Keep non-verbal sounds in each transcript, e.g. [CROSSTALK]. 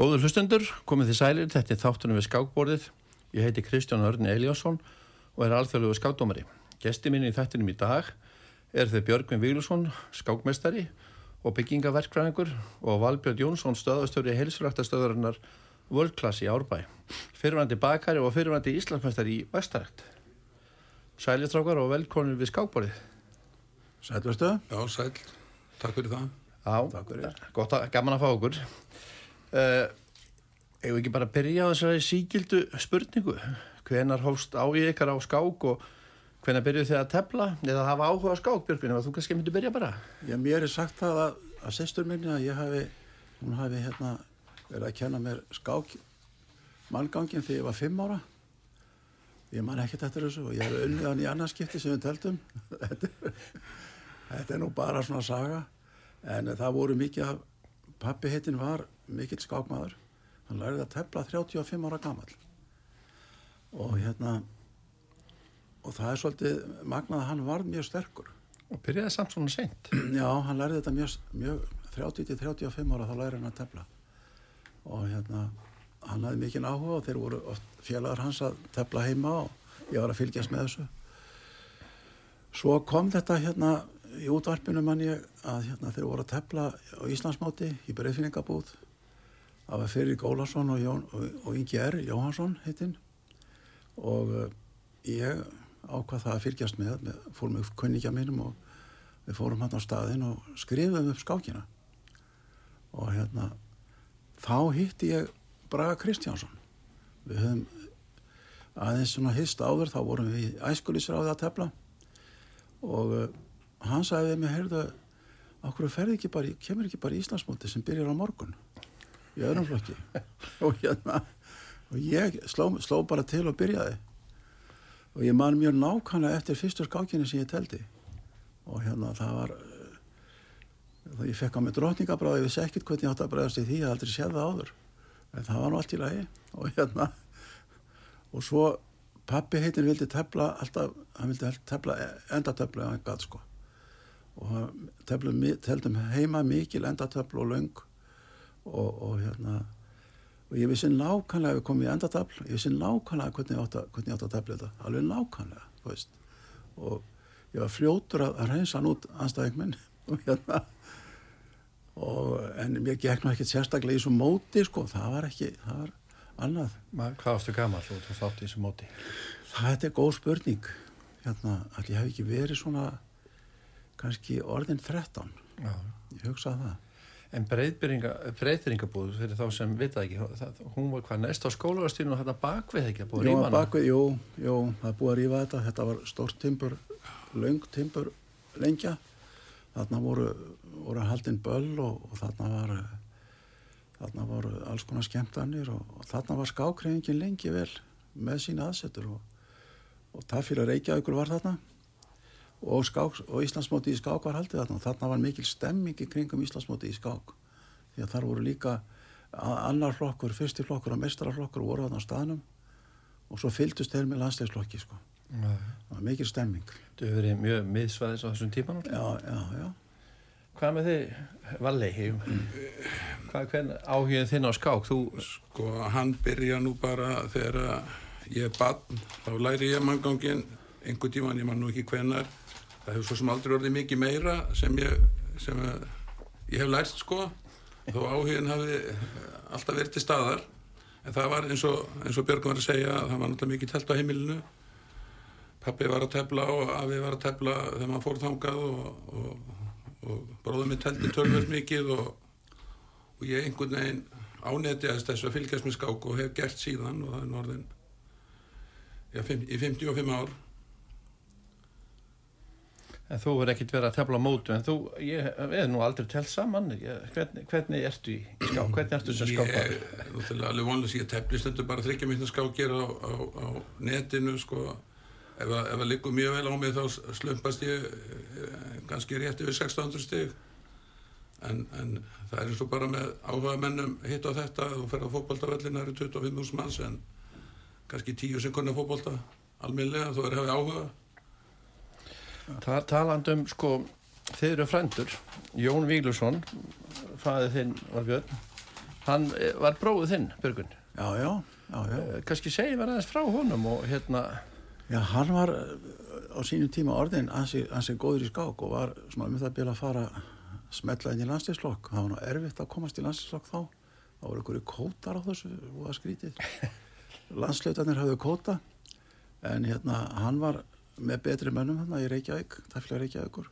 Góður hlustendur, komið þið sælir, þetta er þáttunum við skákborðið. Ég heiti Kristján Örni Eliasson og er alþjóðlugu skákdómari. Gesti mín í þættinum í dag er þau Björgvin Vílusson, skákmestari og byggingaverkfræðingur og Valbjörn Jónsson, stöðastöri heilsuræktastöðurinnar World Class í Árbæ. Fyrirvændi bakari og fyrirvændi Íslandsmestari í Vestarækt. Sælistrákar og velkonir við skákborðið. Sælverstu? Já, sæl. Takk fyrir það. Já, gott að, gaman að fá okkur. Ef við ekki bara byrja á þessari síkildu spurningu. Hvenar hófst á í ykkar á skák og hvenar byrjuð þið að tefla eða hafa áhuga á skák, Björgvin? Þú kannski myndir byrja bara. Já, mér er sagt það að, að sestur minni að ég hafi, hún hafi hérna verið að kenna mér skák manngangin þegar ég var fimm ára. Ég man ekkert eftir þessu og ég hef unnið hann í annarskipti sem við teltum. [LAUGHS] þetta er nú bara svona saga. En það voru mikið að pappi heitin var mikill skákmaður. Hann lærið að tefla 35 ára gammal. Og hérna, og það er svolítið magnað að hann var mjög sterkur. Og byrjaði samt svona seint. [CLEARS THROAT] Já, hann lærið þetta mjög, mjög 30-35 ára þá lærið hann að tefla. Og hérna, hann hafði mikinn áhuga og þeir voru félagar hans að tefla heima og ég var að fylgjast með þessu. Svo kom þetta hérna í útvarpinu mann ég að hérna, þeir voru að tefla á Íslandsmáti í breyfinningabúð. Það var fyrir Gólason og, Jón, og, Ingi R. Jóhansson heitinn. Og uh, ég ákvað það að fylgjast með, með fór með kunningja mínum og við fórum hann á staðin og skrifum upp skákina. Og hérna þá hitti ég Braga Kristjánsson. Við höfum aðeins svona hist áður þá vorum við í æskulisráði að tefla. Og uh, hann sagði við mig heyrðu, okkur ferði ekki bara kemur ekki bara í Íslandsmóti sem byrjar á morgun í öðrum flokki. [LAUGHS] Og hérna og ég sló, sló bara til og byrjaði. Og ég man mjög nákvæmlega eftir fyrstu skákinni sem ég teldi. Og hérna það var þá ég fekk á mig drotningabráði ég vissi ekkert hvernig ég átt að bregðast í því ég hafði aldrei séð það áður. En það var nú allt í lagi. Og hérna og svo pappi heitin vildi tefla alltaf, hann vildi tefla endatöfla eða hann gæt sko. Og teflum, teldum heima mikil endatöfla og löng og, og hérna og ég vissi nákvæmlega að við komum í endatafl ég vissi nákvæmlega hvernig ég átt að, átt að tefla þetta alveg nákvæmlega og ég var fljótur að, að reynsa hann út anstæðing minn [LAUGHS] og hérna og, en mér gekk nú ekkert sérstaklega í svo móti sko, það var ekki það var annað Ma, Hvað ástu gammal þú þátt í þessu móti? Það er góð spurning hérna, allir hef ekki verið svona kannski orðin 13 Já. ég hugsaði það En breyðbyringabúð fyrir þá sem vita ekki, hún var hvað næst á skólagastíðinu og þetta bakvið ekki að búið að rífa hana? Bakvið, jú, jú, það búið að rífa þetta, þetta var stórt timpur, laung timpur lengja, þarna voru, voru haldinn böll og, og þarna var, þarna voru alls konar skemmtanir og, og þarna var skákreifingin lengi vel með sína aðsetur og, og það fyrir Reykjavíkur var þarna og, skák, og Íslandsmóti í skák var haldið þarna. Og þarna var mikil stemming í kringum Íslandsmóti í skák. Því að þar voru líka annar flokkur, fyrstir flokkur og mestrarflokkur voru þarna á staðnum. Og svo fyldust þeir með landsleisflokki sko. það var mikil stemming. Þú hefur verið mjög miðsvæðis á þessum tíman Já, já, já. Hvað með þið, Valli? Hvað, hvern áhugin þinn á skák? Þú... Sko, hann byrja nú bara þegar ég er bann þá læri ég manngangin einhver tíman, ég man nú ekki hvenar það hefur svo sem aldrei orðið mikið meira sem ég, sem ég hef lært sko. Þó áhugin hafi alltaf verið til staðar. En það var eins og, og Björg var að segja það var náttúrulega mikið telt á heimilinu. Pappi var að tefla og afi var að tefla þegar maður fór þangað og, og, og bróðum minn telti tölvöld mikið og, ég einhvern veginn ánetiðast þess að fylgjast með skák og hef gert síðan og það er norðin já, í 55 ár En þú verður ekkert verið að tefla mótu en þú, ég veið nú aldrei telt saman. Ég, hvernig, hvernig ertu í skák? Hvernig ertu sem skákar? Ég er náttúrulega alveg vonlega ég tefli stundu bara þryggja minna skákir á, á, á netinu sko. Ef það liggur mjög vel á mig þá slumpast ég ganski rétt yfir 1600 stig. En, en það er eins og bara með áhuga mennum hitt á þetta. Þú fer á fókbaltavellin, það eru 25.000 manns en kannski 10 sekundar fókbalta alminlega, þú er hefði áhuga Ta talandum sko þeir eru frændur Jón Víglusson fæðið þinn var Björn hann eh, var bróðið þinn, Björgun. Já, já, já, já. Eh, Kanski segi mér aðeins frá honum og hérna, Já, hann var eh, á sínum tíma orðin ansi, ansi góður í skák og var svona um það byrja að fara smetla inn í landslýslokk. Það var nú erfitt að komast í landslýslokk þá. Það voru einhverju kótar á þessu og það skrítið. [LAUGHS] Landslautarnir hafðu kóta en hérna hann var með betri mönnum hann í Reykjavík, tæflega Reykjavíkur.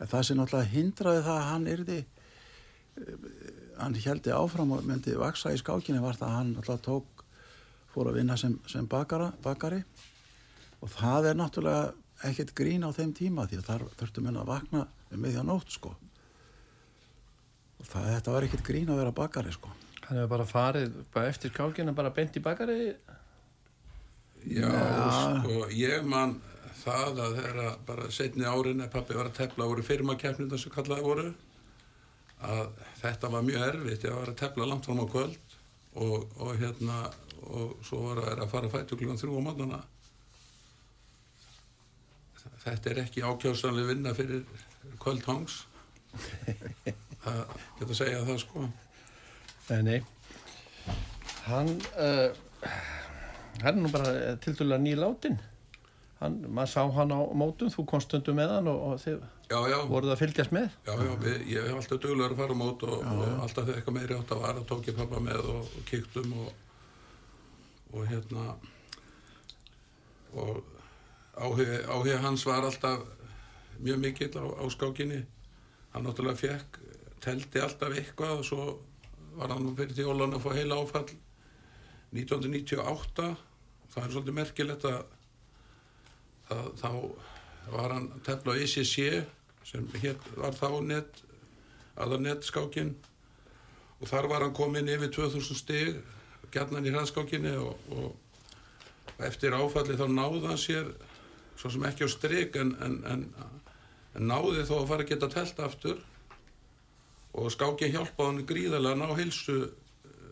En það sem náttúrulega hindraði það að hann yrði, eh, hann heldi áfram og myndi vaksa í skákinni var það að hann náttúrulega tók, fór að vinna sem, sem bakara, bakari og það er náttúrulega ekkert grín á þeim tíma því að þar þurftum henn að vakna um miðja nótt sko og það, þetta var ekkert grín að vera bakari sko hann hefur bara farið bara eftir kákina, bara bent í bakari. Já, Já. sko, ég man það að þeirra bara setni árin að pappi var að tefla voru firmakeppnindar sem kallaði voru að þetta var mjög erfitt ég var að tefla langt fram á kvöld og, og hérna og svo var að, að fara að fætu klukkan þrjú á mótana þetta er ekki ákjásanlega vinna fyrir kvöldhangs það [LAUGHS] geta að segja það sko Nei, nei. Hann, uh, hann er nú bara til dæla nýláttinn. Hann, maður sá hann á mótum, þú komst stundum með hann og, og þið já, já, voruð að fylgjast með. Já, já, við, ég hef alltaf duglegur að fara á mót og, og alltaf þegar eitthvað meiri átt að vara tók ég pappa með og, kíktum og, og hérna og áhuga, hans var alltaf mjög mikill á, á skákinni. Hann náttúrulega fekk teldi alltaf eitthvað og svo var hann fyrir þjólan að fá heila áfall 1998 það er svolítið merkilegt að, að þá var hann tefla á ICC sem hér var þá net aðar netskákin og þar var hann komin yfir 2000 stig gætnan í hraðskákinni og, og eftir áfalli þá náði hann sér svo sem ekki á strik en, en, en, en náði þó að fara að geta telt aftur. Og skákin hjálpaði hann gríðarlega að ná heilsu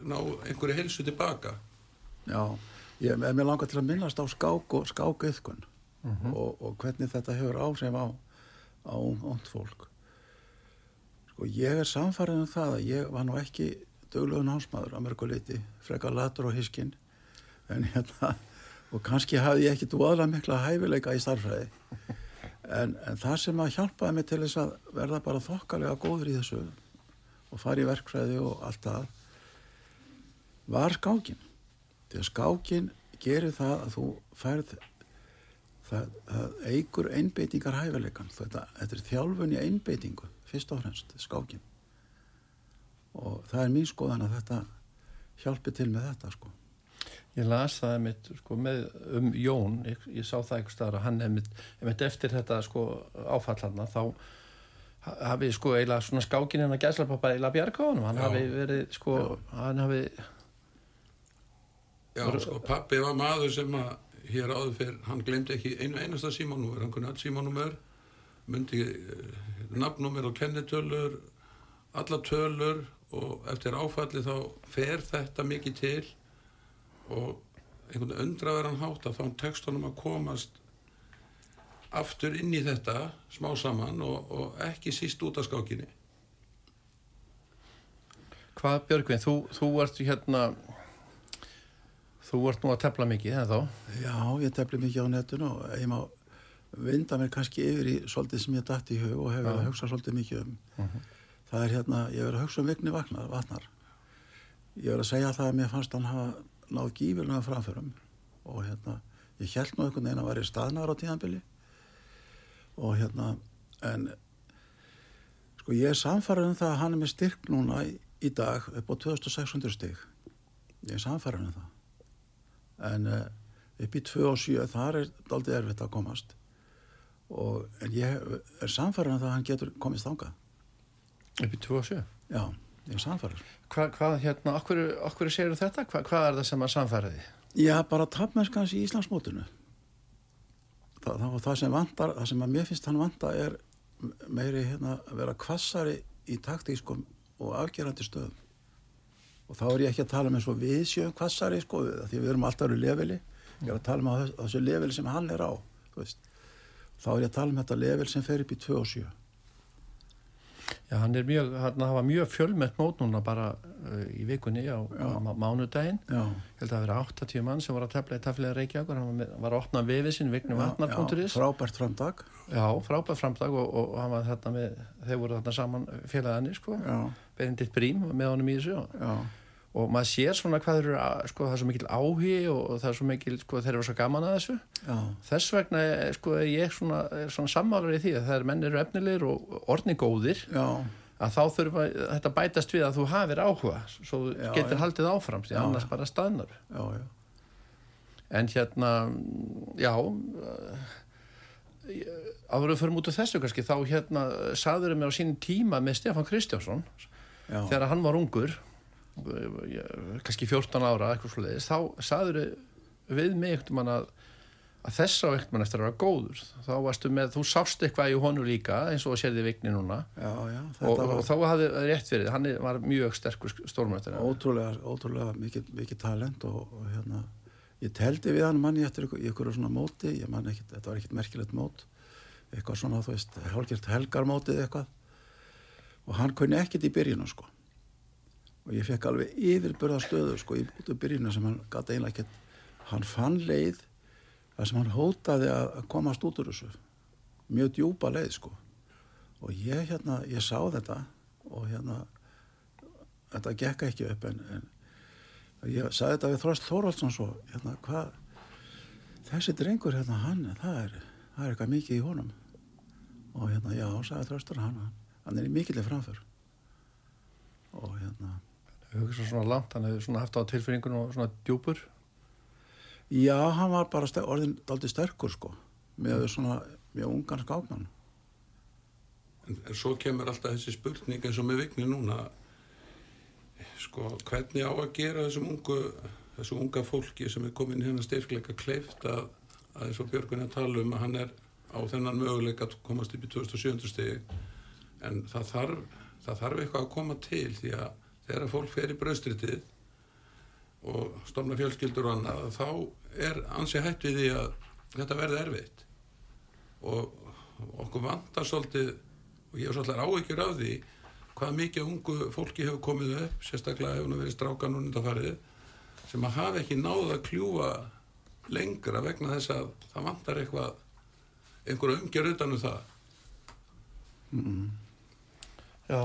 ná einhverju heilsu tilbaka. Já, ég er mér langar til að minnast á skák og skákauðkun og, og hvernig þetta hefur áhrif á, á ónt fólk. Sko ég er samfærið um það að ég var nú ekki döglegun hásmaður að mörguleiti, frekar latur og hiskinn en hérna og kannski hafði ég ekki dvoðlega mikla hæfileika í starfræði en, en það sem að hjálpaði mig til þess að verða bara þokkalega góður í þessu og fara í verkfræði og allt það var skákin því að skákin gerir það að þú færð það, það eigur einbeitingar hæfileikan þetta, þetta er þjálfun í einbeitingu fyrst og fremst, skákin. Og það er mín skoðan að þetta hjálpi til með þetta sko. Ég las það einmitt, sko, með, um Jón, ég, ég sá það einhver staðar að hann einmitt, einmitt eftir þetta sko, áfallarna þá ha- hafi sko eiginlega svona skákin en að gæsla bara eiginlega bjarga á honum, hann Já. hafi verið sko, hann hafi Já, sko, pappi var maður sem að hér áður fyrir, hann glemdi ekki einu einasta símanúmer, hann kunni all símanúmer myndi uh, nafnúmer og kennitölur alla tölur og eftir áfalli þá fer þetta mikið til og einhvern undraverðan hátt að þá tekst honum að komast aftur inn í þetta smá saman og, og ekki síst út af skákinni. Hvað Björgvin, þú, þú ert hérna þú ert nú að tefla mikið, það þá Já, ég tefli mikið á netinu og ég má vinda mér kannski yfir í svolítið sem ég dætt í hug og hefur að hugsa svolítið mikið um. Það er hérna, ég verið að hugsa um vigni vatnar, vatnar. Ég verið að segja það að mér fannst hann hafa náð gífurlega framförum og hérna, ég held nú einhvern veginn að væri staðnar á tíðanbili og hérna en sko ég er samfærið um það að hann er með styrk núna í, í dag upp á 2600 stig. Ég er samfærið um það en uh, upp í 2 og 7 þar er daldið erfitt að komast. Og, en ég er samfærið um að hann getur komist þangað. Upp í 2 og 7 já, ég er samfærið Hva, hvað hérna, okkur, okkur segir þetta? Hva, hvað er það sem að samfæriði? já, bara tapmennskans í Íslandsmótinu. Það, það það sem vantar það sem að mér finnst hann vanta er meiri hérna að vera kvassari í taktískum og afgerandi stöðum og þá er ég ekki að tala með svo við sjöum kvassari sko því við erum alltaf eru leveli. Ég er að tala um að þessu leveli sem hann er á þá er ég að tala um þetta level sem fer upp í 2 og 7 Já, hann er mjög, hann hafa mjög fjölmett mót núna bara uh, í vikunni á, á má- mánudaginn. Held að það vera 80 mann sem voru að tefla í taflega Reykjavíkur, hann var, með, var að opna vefið já, vatnar.is frábært framdag Já, frábæð framdag og, og hann var þarna með, þeir voru þarna saman félagarnir sko, já, Benedikt Brím var með honum í þessu og, já, og maður sér svona hvað eru, sko, það er svo mikil áhugi og, það er svo mikil, sko, þeir eru svo gaman að þessu. Já, þess vegna, er, sko, er ég svona, er svona sammálur í því að þegar menn eru efnilegir og orðni góðir já, að þá þurfa þetta bætast við að þú hafir áhuga svo Já, getur haldið áfram því annars bara staðnar. En hérna já áður við förum út af þessu kannski þá hérna saður mér á sínum tíma með Stefán Kristjánsson já, þegar hann var ungur kannski 14 ára eitthvað svoleiðis, þá saður við mig ekkert mann að að þess á ekkert mann eftir að vera góður. Þá varstu með, þú sást eitthvað í honu líka eins og sérði vigni núna. Já, já, og, þetta og var þá hafði rétt fyrir hann var mjög sterkur stórmættir ótrúlega, ótrúlega mikið, mikið talent og, og hérna, ég teldi við hann manni eftir ykkur, svona móti, ég man ekkit, þetta var ekkit merkilegt mót, eitthvað svona, þú veist, hálfgjört helgarmótið eitthvað. Og hann kunni ekkit í byrjunu, sko og ég fekk alveg yfirburða stöðu, sko, í út af byrjunu sem hann gata einlega ekkit, hann fann leið þar sem hann hótaði að að komast út úr þessu. Mjög djúpa leið, sko. Og ég, hérna, ég sá þetta og hérna þetta gekk ekki upp en, en ég sagði þetta við Þorst Þóraldsson svo, hérna, hvað þessi drengur, hérna, hann það er, það er eitthvað mikið í honum. Og hérna, já, sagði Þorstur hann, hann er mikillir framför. Og hérna hugsa svona langt, hann hefði svona haft á tilfinningunum og svona djúpur. Já, hann var bara ster, orðin daldið sterkur, sko. Með svona, mjög ungan skákmann. En, en svo kemur alltaf þessi spurning eins og með vigni núna. Sko, hvernig á að gera þessum ungu þessu unga fólki sem er komin hérna styrkleika kleift að, að eins og Björgun er að tala um að hann er á þennan möguleika að komast upp í 2007 stigi en það þarf, það þarf eitthvað að koma til því að þegar fólk fer í bröðstritið og stofna fjölskyldur og annað þá er ansi hætt við því að þetta verði erfitt. Og okkur vantar svolítið og ég er svolítið áhyggjur af því hvað mikið ungu fólki hefur komið upp sérstaklega hefur nú verið strákan og undanfarið sem að hafa ekki náða að kljúfa lengra vegna þess að það vantar eitthvað einhverja umgjör utanum það Já,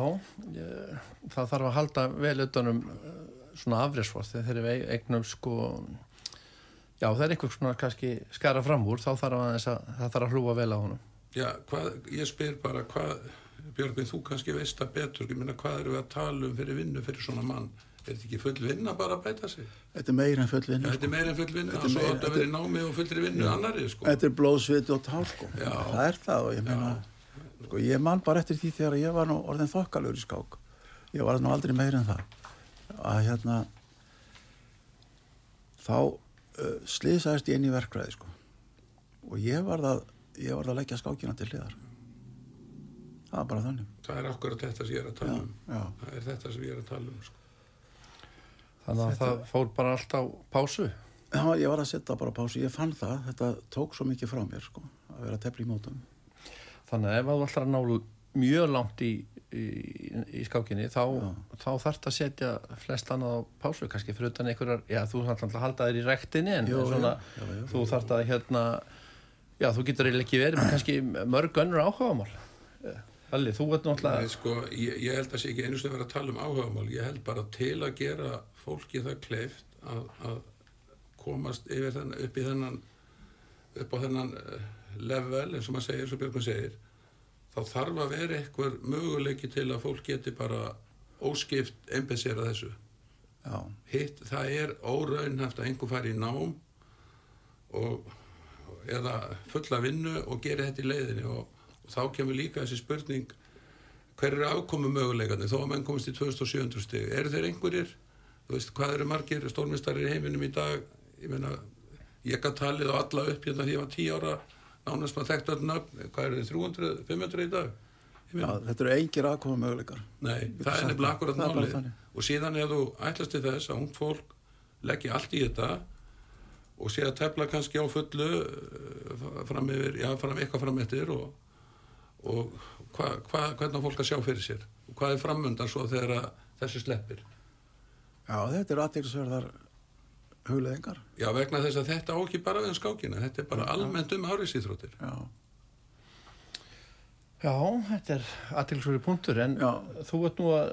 ég, það þarf að halda vel utanum eh, svona afrérsvort þegar eru eignum sko já það er eitthvað svona kannski skara fram úr þá þarf að, að það þarf að hlúa vel á honum. Já, hvað, ég spyr bara hvað Björgvin, þú kannski veist það betur. Ég minna hvað eru við að tala um fyrir vinnu fyrir svona mann, er þetta ekki full vinna bara að bæta sig? þetta er meira en full Já, vinna þetta er meira en full vinna. Er og svo þetta verið námi og fullri vinnu annari sko. Þetta er blóðsviti og tár sko. Já. Það er það og ég meina, sko, ég man bara eftir því þegar ég var nú orðin þokkalur í skák. Ég var nú aldrei meira en það. Að hérna, þá uh, slýsaðist ég inn í verkræði sko. Og ég var það, ég var það að leggja skákina til hliðar. Það var bara þannig. það er akkurat þetta sem ég er að tala um Já, það er þetta sem ég er að tala um sko. þannig að það fór bara allt á pásu já, ég var að setja bara á pásu. Ég fann það, þetta tók svo mikið frá mér sko, að vera að tefla í mótum. Þannig að ef þú ætlar að ná mjög langt í, í, í skákinni þá, þá þarf það að setja flest annað á pásu kannski fyrir utan einhverjar, já þú þarf alltaf að halda þér í rektinni en Jú, svona, jú, jú, þú þarf að hérna já þú getur eiginlega ekki verið með kannski mörg önnur áhugamál Halli, þú ert Nei, náttúrulega sko, ég, ég held að sé ekki einu sem vera að tala um áhugamál ég held bara til að gera fólki það kleift að, að komast yfir þennan, upp í þennan upp á þennan eh, level eins og maður segir, eins og Björgun segir þá þarf að vera eitthvað möguleiki til að fólk geti bara óskipt einbessera þessu. Já, hitt, það er óraunhaft að einhver fari í nám og eða fulla vinnu og gera þetta í leiðinni og, og þá kemur líka þessi spurning hver eru afkomu möguleikandi þó að menn komist í 2700 stig eru þeir einhverjir, þú veist hvað eru margir stórmestari í heiminum í dag? Ég meina, ég gæti talið á alla upp hérna því ég var 10 ára nánast maður þekkt öll nöfn, hvað eru þið 300, 500 í dag? Já þetta eru engir aðkoma möguleikar. Nei, það er nefnilega akkurat er þannig. og síðan ef þú ætlast til þess að ungt fólk leggja allt í þetta og sé að tefla kannski á fullu eh, fram yfir, já, fram eitthvað fram eftir og, og hva, hva, hvernig fólk að sjá fyrir sér? Og hvað er framöndan svo þegar að þessu sleppir? Já, þetta er aðeinsverðar hugleðingar. Já, vegna þess að þetta á ekki bara við um skákina, þetta er bara almennt um áriðsýþróttir. Já, Já, þetta er aðtilsverið punktur en Já. þú ert nú að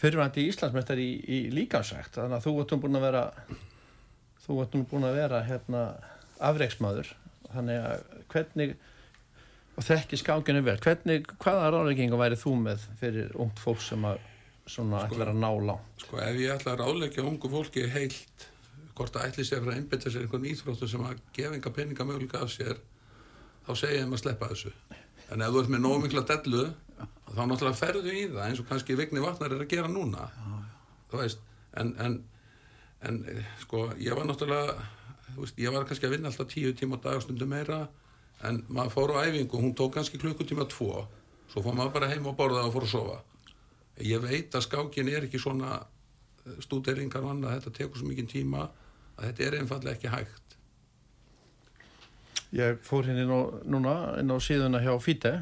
fyrirvændi Íslandsmeistar í, í líkansækt þannig að þú ert nú búin að vera þú ert nú búin að vera hérna afreiksmaður þannig að hvernig og þekki skákinu vel hvernig, hvaða ráðlegginga væri þú með fyrir ungt fólk sem að svona ætlar að ná langt Sko, ef ég ætla að ráðleggja ungu fólki heilt, hvort það ætli sér að einbytta sér einhvern íþróttu sem að gefa enga peninga möguleika af sér, þá segja ég þeim að sleppa þessu. En ef þú ert með nóg mikla dellu, þá náttúrulega ferðu í það eins og kannski Vigni Vatnar er að gera núna. Þú veist, en, en, en sko, ég var náttúrulega, veist, ég var kannski að vinna alltaf tíu tíma á dagastundu meira, en maður fór á æfingu, hún tók kannski klukkutíma tvo, svo fór maður bara heim og borða og fór að sofa. Ég veit að skákin er ekki svona stúderingar og annað, þetta tekur svo mikið tíma að þetta er einfallega ekki hægt. Ég fór hérna inn á, núna inn á síðuna hjá FITE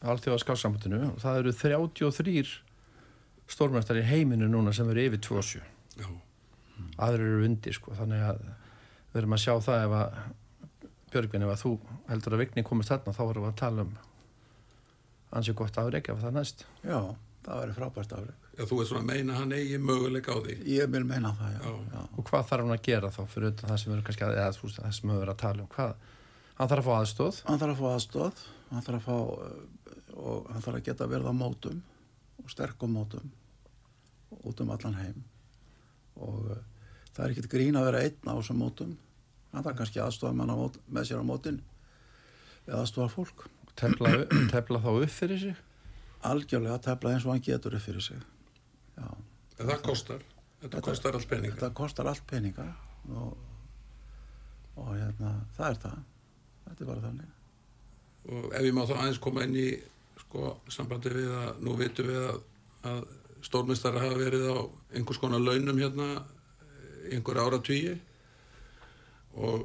Alþjóða skálsambandinu og það eru 33 stórmestari í heiminu núna sem eru yfir 27 Já, aðrir eru undir sko þannig að við erum að sjá það ef að Björgvin ef að þú heldur að vigni komist þarna þá erum við að tala um ansið gott afreik ef það næst. Já, það væri frábært afreg. Já þú veist svona að meina hann eigi möguleika á því. Ég vil meina það, já. Já. já. og hvað þarf hann að gera þá fyrir utan það sem við erum kannski að, eða, þú veist, það sem við erum að tala um hvað, hann þarf að fá aðstóð Hann þarf að fá aðstóð, hann þarf að fá uh, og hann þarf að geta verið á mótum og sterkum mótum út um allan heim og uh, það er ekkert grín að vera einn á þessum mótum hann þarf kannski aðstóða mann á mót, með sér á mótin eða aðstóða fólk tefla, tefla þá upp fyrir sig algjörlega að tefla eins og hann getur upp fyrir sig. Já, En það kostar, þetta kostar allt peninga. þetta kostar allt peninga og, og hérna, það er það. Þetta er bara þannig. Og ef ég má þá aðeins koma inn í sko, sambandi við að nú vitum við að, að stórmestara hafa verið á einhvers konar launum hérna einhver ára tugi og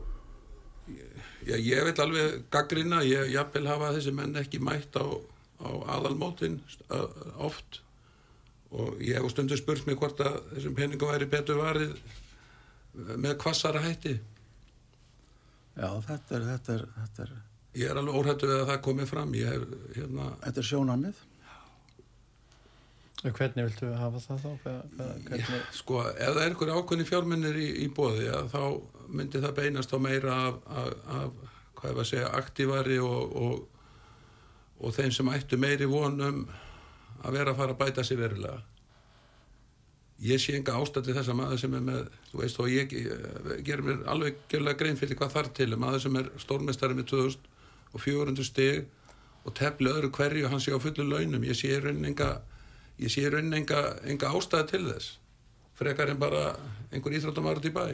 já, ég vil alveg gaggrina, ég jafnvel hafa þessi menn ekki mætt á, á aðalmótin st- oft. Og ég hef stundu spurt mig hvort að þessum peningum væri betur varið með kvassara hætti. Já, þetta er, þetta er, þetta er, ég er alveg óhættu við að það komi fram. Ég hef hérna þetta er sjónamið hvernig viltu hafa það þá? Hvernig... sko, ef það er einhver ákveðni fjármennir í, í bóði að þá myndi það beinast á meira af, af, af hvað ég var að segja, aktívari og, og, og þeim sem ættu meiri vonum að vera að fara að bæta sér verulega. Ég sé enga ástætti þess að maður sem er með þú veist og ég eh, gerir mér alveg gerlega grein fyrir hvað þar til. Maður sem er stórmestari með 2400 stig og tefli öðru hverju og hann sé á fullu launum. Ég sé raunin enga ég sé raunin enga, enga ástæði til þess. Frekar en bara einhver íþróttamæður út í bæ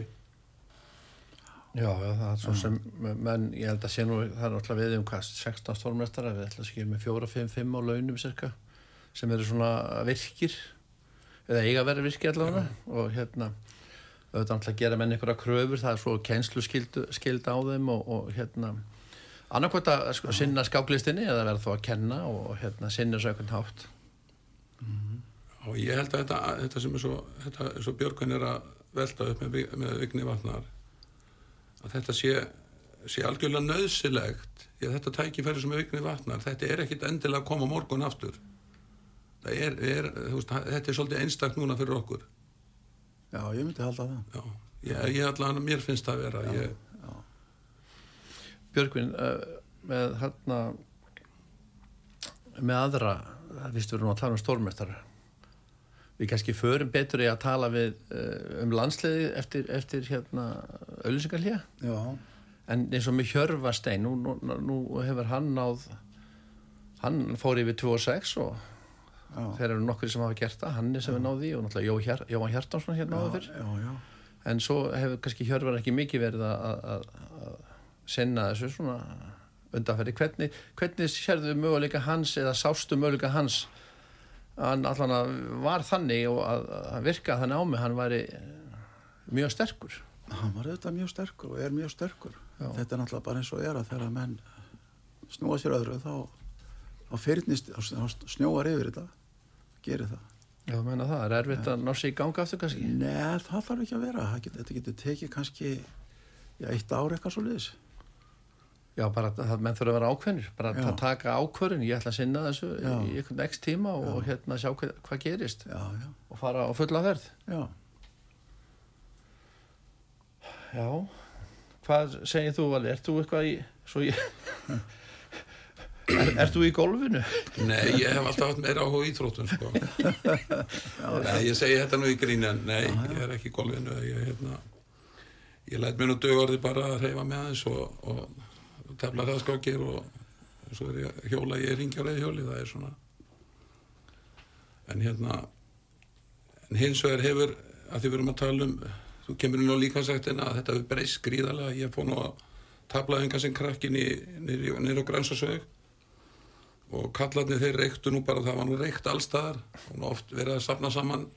Já, já, það er svo sem, menn ég held að sé nú, það er náttúrulega við um hvað, 16 stórmestara, við ætlum að skilja með 4-5-5 á launum cirka, sem eru svona virkir, eða eiga að vera virkir allavega og hérna, auðvitað náttúrulega gera menn einhverja kröfur, það er svo kenslu skild á þeim og, og hérna, annarkvæmt að sko, sinna skáklistinni eða verða þó að kenna og hérna, sinna svo einhvern hátt. og ég held að þetta, þetta sem er svo, þetta, er svo Björgun er að velta upp með, með Vigni Vatnar að þetta sé, sé algjörlega nöðsilegt því að þetta tækifæri sem er Vigni Vatnar þetta er ekkit endilega að koma morgun aftur. Það er, er veist, þetta er svolítið einstakt núna fyrir okkur. Já, ég myndi halda það. Já, ég, ég allan, mér finnst það að vera ég, Björgvin, uh, með hérna með aðra við erum að tala um stórmestara við kannski förum betur í að tala við uh, um landsliði eftir, eftir hérna auðlýsingarlía já, en eins og með Hjörvastein nú, nú, nú hefur hann náð hann fór yfir 2 og 6 og já, þeir eru nokkur sem hafa gert það, hann er sem við náði og náttúrulega Jóhann Hjartánsson hérna áður fyrr. já, já, en svo hefur kannski Hjörvar ekki mikið verið að, sinna þessu svona undanferði. Hvernig, hvernig sérðu möguleika hans eða sástu möguleika hans hann allan að var þannig og að, að virka þannig á mig hann væri eh, mjög sterkur hann var auðvitað mjög sterkur og er mjög sterkur Já. þetta er náttúrulega bara eins og er að þegar menn snúa sér öðru þá, þá fyrnist, þá snjóar yfir þetta gerir það Já, menna það, er erfitt að ná sig í ganga aftur kannski? Nei, það þarf ekki að vera. Þetta getur tekið kannski já, eitt ár eitthvað svo liðis. Já, bara það menn þurfa að vera ákveðnir, bara Já. að taka ákvörðin, ég ætla að sinna þessu Já. í einhvern x tíma og hérna sjá hvað, hvað gerist Já, já, og fara á fulla verð. já. Já, hvað segir þú Vali, ert þú eitthvað í, svo ég, er, ert þú í golfinu? Nei, ég hef alltaf haft meira áhuga í íþróttum sko. [LAUGHS] Nei, ég segi þetta nú í gríni en nei, ég er ekki í golfinu ég, hérna, ég læt mér nú dögorði bara að reyfa með aðeins og, og tefla hraðskákir og, og svo er ég hjóla ég ringi á reyðhjóli, það er svona. En hérna en hins vegar hefur að því við erum að tala um þú kemur inn á líkansæktina að þetta hefur breyst gríðarlega. Ég fór nú að tabla enga sem krakkin í, á grænsasög og kallarnir þeir reyktu nú bara það var nú reykt allstaðar og nú oft verið að safna saman.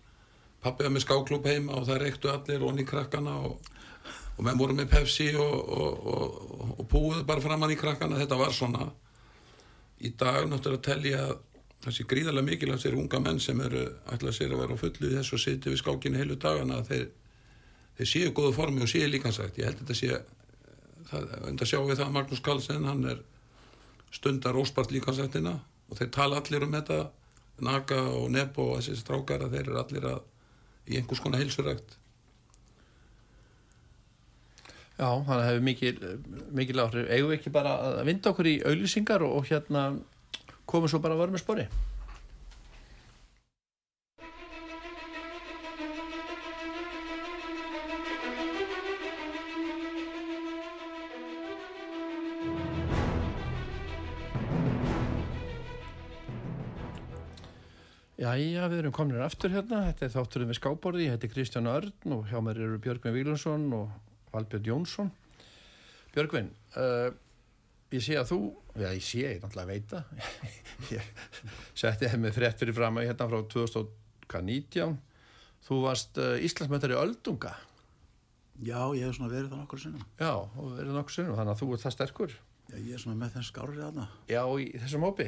Pappiða með skáklúb heima og það reyktu allir og onni krakkana og, og menn voru með Pepsi og, og, og, og púið bara framann í krakkana. Þetta var svona í dag náttúrulega að telja að það sé gríðarlega mikilvægt þeir unga menn sem eru ætla sér að vera á fullu í þessu og sitja við skákinu heilu dagana að þeir, þeir séu góðu formi og séu líkansætt ég held þetta sé það, enda sjá við það að Magnús Karlsson hann er stundar óspart líkansættina og þeir tala allir um þetta Naga og Nebo og þessi strákar að þeir eru allir að í einhvers konar heilsurækt Já, þannig að hefur mikil, mikil áhrif. Eigum við ekki bara að vinda okkur í auðlýsingar og, og hérna komum svo bara að vera með spori? Jæja, við erum komin aftur hérna. Þetta er þátturinn við skáborði. Ég heiti Kristján Örn og hjá mér eru Björgvin Víglundsson og Valbjörn Jónsson. Björgvin, uh, ég sé að þú, já ég sé, ég náttúrulega veit það, [LAUGHS] ég setti þeim með frétt fyrir fram að hérna frá 2019, þú varst uh, Íslandsmöntari Öldunga, Já, ég hef svona verið það nokkur sinnum. já, verið nokkuð sinnum, þannig að þú ert það sterkur, Já, ég er svona með þenn skárið þarna. já, í þessum hópi.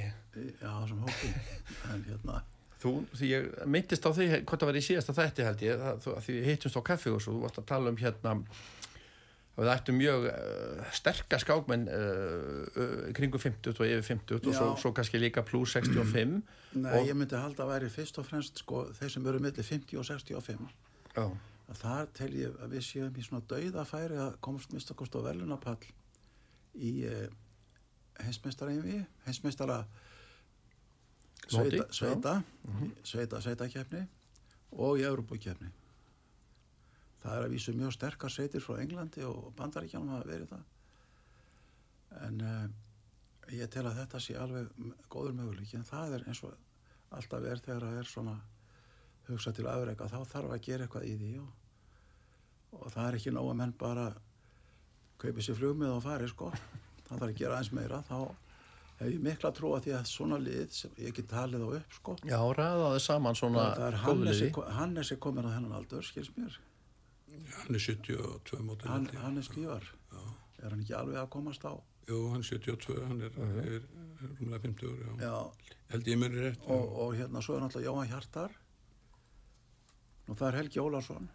Já, sem hópi. [LAUGHS] en hérna, Þú, því ég myndist á því, hvort það var í síðasta þætti held ég, það, því hittumst á kaffi og svo, þú varst að tala um hérna, að við ættum mjög uh, sterka skákmenn uh, uh, kringum 50 og yfir 50 og svo, svo kannski líka plus 65 [CLEARS THROAT] nei, Og- ég myndi halda að væri fyrst og fremst, sko, þeir sem eru millir 50 og 65. Já, að þar tel ég að við séum í svona dauðafæri að komast mistakost á velunapall í heimsmeistara einvi, heimsmeistara Móti, sveita, sveita, sveita, sveita kefni og í Európa-kefni. Það er að vísu mjög sterkar sveitir frá Englandi og Bandaríkjanum hafa verið það. En uh, ég tel að þetta sé alveg góður möguleiki, en það er eins og alltaf er þegar það er svona hugsa til afreika, þá þarf að gera eitthvað í því og, og það er ekki nóg að menn bara kaupi sér flugmið og fari sko. Það þarf að gera eins meira. Þá hef ég mikla trú að því að svona lið sem ég get talið á upp sko. Já ræðaði saman svona. Hannes, er komin á þennan aldur skils mér, hann er 72 mótil hann, held ég. Hannes Gívar er hann ekki alveg að komast á? Jú, hann er 72, hann er, er, er rúmlega 50 ári, já. Já, Held ég mér rétt. og, og hérna svo er náttúrulega Jóhann Hjartar. Og það er Helgi Ólarsson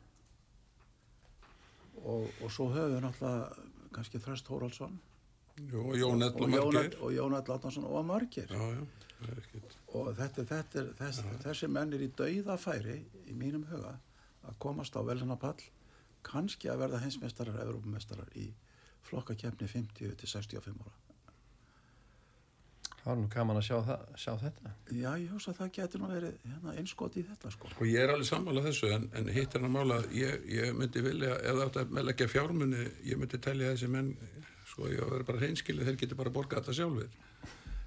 og, og svo höfum við náttúrulega kannski Þröst Þóraldsson Jú, og Jón og og Jón Margeir. og og margir Já, já, er og þetta, þetta er, þess, þessi menn er í dauðafæri í mínum huga að komast á velunapall kannski að verða heimsmeistarar, Evrópumeistarar í flokkakefni 50 til 65 ára. Það var nú gaman að sjá, það, sjá þetta. Já, ég hugsa að það getur nú verið hérna, einskot í þetta sko. Og ég er alveg sammála þessu, en, en hitt er hann að mála, ég, ég myndi vilja, eða átt að meðleggja fjármunni, ég myndi telja þessi menn, sko, ég verður bara hreinskilið, þeir geti bara borgað þetta sjálfur.